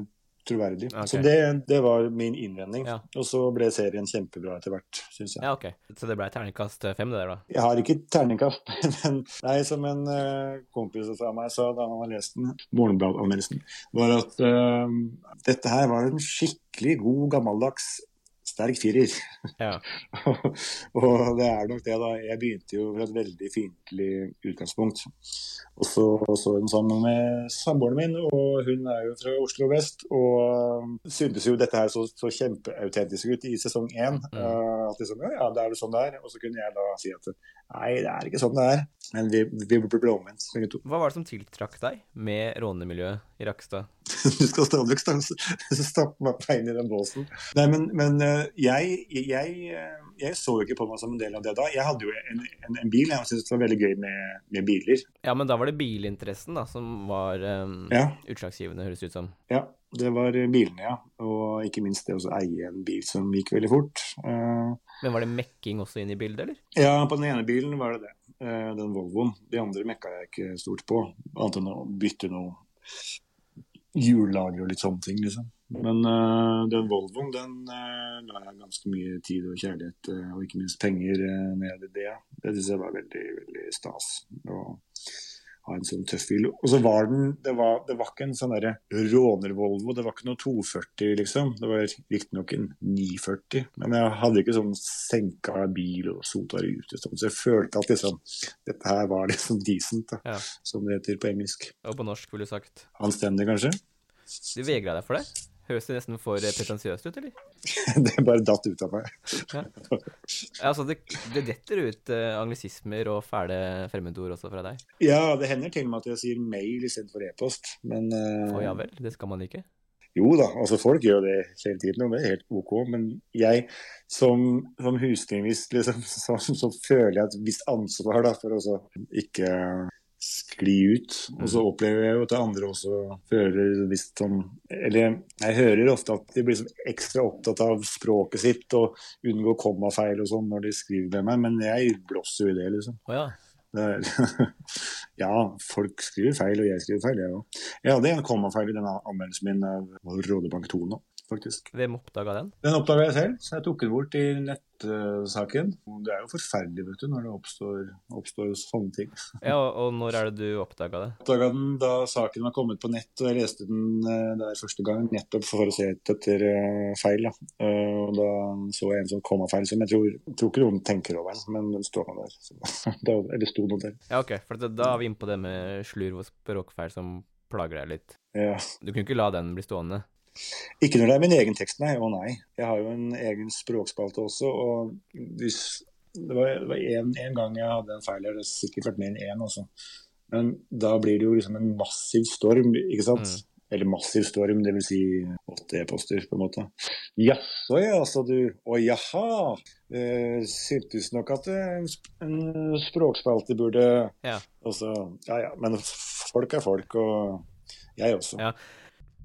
troverdig. Okay. Så det, det, var min innvending. Ja. Og så ble serien kjempebra etter hvert, syns jeg. Ja, ok. Så det ble terningkast fem, det der, da? Jeg har ikke terningkast, men nei, som en uh, kompis av meg sa da han hadde lest den, Morgenbladanmeldelsen, var at uh, dette her var en skikkelig god, gammeldags sterk firer. Ja. og det er nok det, da. Jeg begynte jo fra et veldig fiendtlig utgangspunkt. Og så så hun sammen med samboeren min, og hun er jo fra Oslo vest. Og um, syntes jo dette her så, så kjempeautentisk ut i sesong én. Mm. Uh, at liksom, ja, det er jo sånn det er. Og så kunne jeg da si at nei, det er ikke sånn det er. Men vi, vi ble omvendt, begge to. Hva var det som tiltrakk deg med rånemiljøet i Rakstad? du skal stadig stappe meg inn i den båsen. Nei, men, men eh, jeg, jeg, jeg, så ikke på meg som en del av det da. Jeg hadde jo en, en, en bil, jeg syntes det var veldig gøy med, med, biler. Ja, men da var det bilinteressen da, som var um, ja. utslagsgivende, høres det ut som. Ja, det var bilene, ja. Og ikke minst det å eie en bil som gikk veldig fort. Uh, men var det mekking også inn i bildet, eller? Ja, på den ene bilen var det det. Uh, den Volvoen. De andre mekka jeg ikke stort på, annet enn å bytte noe hjullager og litt sånne ting, liksom. Men uh, den Volvoen, den uh, la jeg ganske mye tid og kjærlighet uh, og ikke minst penger ned i det. Det syns jeg var veldig, veldig stas. Og ha en sånn tøff bil. Og så var den Det var, det var ikke en sånn derre råner-Volvo, det var ikke noe 240, liksom. Det var riktignok en 940, men jeg hadde ikke sånn senka bil og sota ute, sånn, så jeg følte at liksom Dette her var liksom decent, da, ja. som det heter på engelsk. Og på norsk, ville du sagt? Anstendig, kanskje. Du vegra deg for det? Høres det nesten for pretensiøst ut, eller? det bare datt ut av meg. ja. altså, det, det detter ut uh, anglisismer og fæle fremmedord også fra deg? Ja, det hender til og med at jeg sier mail istedenfor e-post, men uh, Å ja vel, det skal man ikke? Jo da, altså folk gjør det hele tiden, og det er helt OK. Men jeg som, som hustingvist, liksom, så, så, føler jeg et visst ansvar da, for å ikke skli ut. Og så mm. opplever jeg jo at andre også føler visst sånn Eller jeg hører ofte at de blir ekstra opptatt av språket sitt og unngår kommafeil og sånn når de skriver med meg, men jeg blåser jo i det, liksom. Oh, ja. Er, ja, folk skriver feil, og jeg skriver feil, jeg òg. Jeg hadde en kommafeil i denne anmeldelsen min av Rådebank 2 nå faktisk. Hvem oppdaga den? Den oppdaga jeg selv, så jeg tok den bort i nettsaken. Det er jo forferdelig vet du, når det oppstår, oppstår sånne ting. Ja, og når er det du oppdaga det? Oppdaga den da saken var kommet på nett, og jeg leste den eh, der første gang nettopp for å se etter eh, feil. Da. Eh, og da så jeg en som kom av feil, som jeg tror, tror ikke noen tenker over, men den står nå der. Så, eller sto noe der. Ja, ok, for da er vi inne på det med slurv og språkfeil som plager deg litt. Ja. Du kunne ikke la den bli stående? Ikke når det er min egen tekst, nei. Å nei. Jeg har jo en egen språkspalte også. og hvis Det var en, en gang jeg hadde en feil, det har sikkert vært mer enn én også. Men da blir det jo liksom en massiv storm, ikke sant. Mm. Eller massiv storm, dvs. Si åtte e-poster, på en måte. Jaså ja, sa du. Å jaha. Eh, syntes nok at en, en språkspalte burde Ja. Også, ja ja. Men folk er folk, og jeg også. Ja.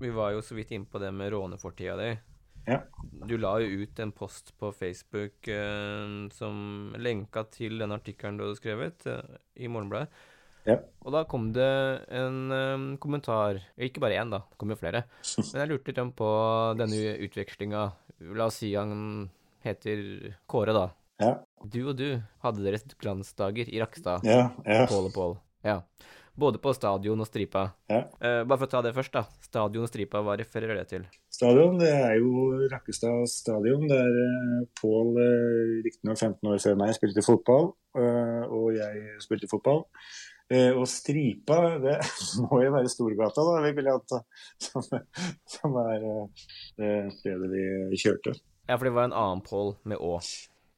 Vi var jo så vidt inne på det med rånefortida di. Ja. Du la jo ut en post på Facebook eh, som lenka til den artikkelen du hadde skrevet eh, i Morgenbladet. Ja. Og da kom det en um, kommentar, ikke bare én, da, det kom jo flere. Men jeg lurte litt på denne utvekslinga. La oss si han heter Kåre, da. Ja. Du og du hadde deres glansdager i Rakstad. Ja, ja. Pål og Pål. Ja. Både på stadion og stripa. Ja. Uh, bare for å ta det først, da. Stadion og stripa, hva refererer det til? Stadion, det er jo Rakkestad stadion. Der uh, Pål, uh, riktignok 15 år før meg, spilte fotball. Uh, og jeg spilte fotball. og stripa, det må jo være Storgata, da, vil jeg anta. Som, som er det stedet vi kjørte. Ja, for det var en annen Pål med Å?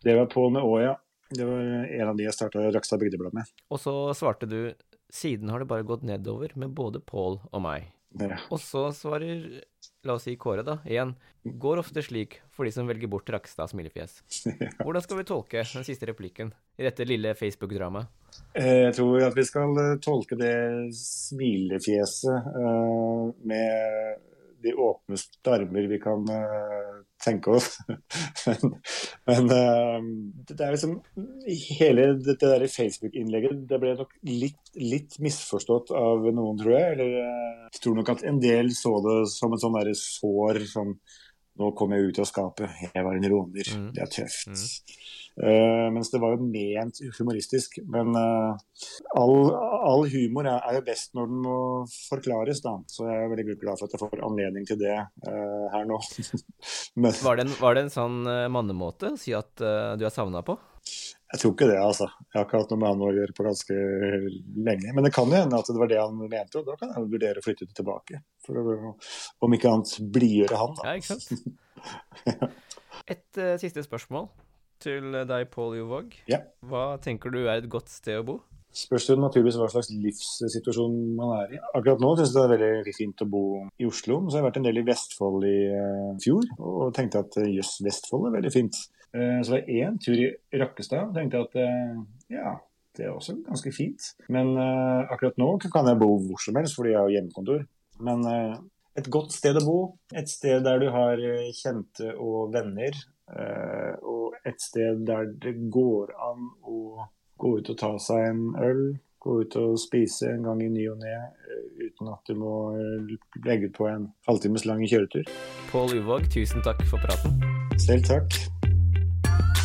Det var Pål med Å, ja. Det var en av de jeg starta Rakstad Bygdeblad med. Og så svarte du siden har det bare gått nedover med både Paul og meg. Ja. Og så svarer, la oss si Kåre, da, igjen, går ofte slik for de som velger bort Rakstad smilefjes. Hvordan skal vi tolke den siste replikken i dette lille Facebook-dramaet? Eh, jeg tror at vi skal eh, tolke det smilefjeset uh, med de åpneste armer vi kan uh, tenke oss. men, men uh, det er liksom Hele dette der Facebook-innlegget det ble nok litt, litt, misforstått av noen, tror jeg. Eller uh, jeg tror nok at en del så det som en sånn derre sår som Nå kom jeg ut av skapet, jeg var en råner. Mm. Det er tøft. Mm. Uh, mens det var jo ment humoristisk. Men uh, all, all, humor er, er, jo best når den må forklares, da. Så jeg er veldig glad for at jeg får anledning til det uh, her nå. men, var, det en, var, det en, sånn mannemåte å si at du er savna på? Jeg tror ikke det, altså. Jeg har ikke hatt noe med han å gjøre på ganske lenge. Men det kan jo hende at det var det han mente, og da kan jeg vurdere å flytte det tilbake. For å, om ikke annet blidgjøre han, da. Ja, ikke sant. Et siste spørsmål til deg, Pål Jovåg. Ja. Hva tenker du er et godt sted å bo? Spørs det naturligvis hva slags livssituasjon man er i. Akkurat nå synes jeg det er veldig fint å bo i Oslo. Så har jeg vært en del i Vestfold i uh, fjor og tenkte at eh, jøss, Vestfold er veldig fint. Uh, så var det én tur i Rakkestad og tenkte at ja, det er også ganske fint. Men akkurat nå kan jeg bo hvor som helst fordi jeg har hjemmekontor. Men et godt sted å bo, et sted der du har kjente og venner. Og et sted der det går an å gå ut og ta seg en øl, gå ut og spise en gang i ny og ne eh, uten at du må legge legge på en halvtimes lang kjøretur. Pål Uvåg, tusen takk for praten. Selv takk.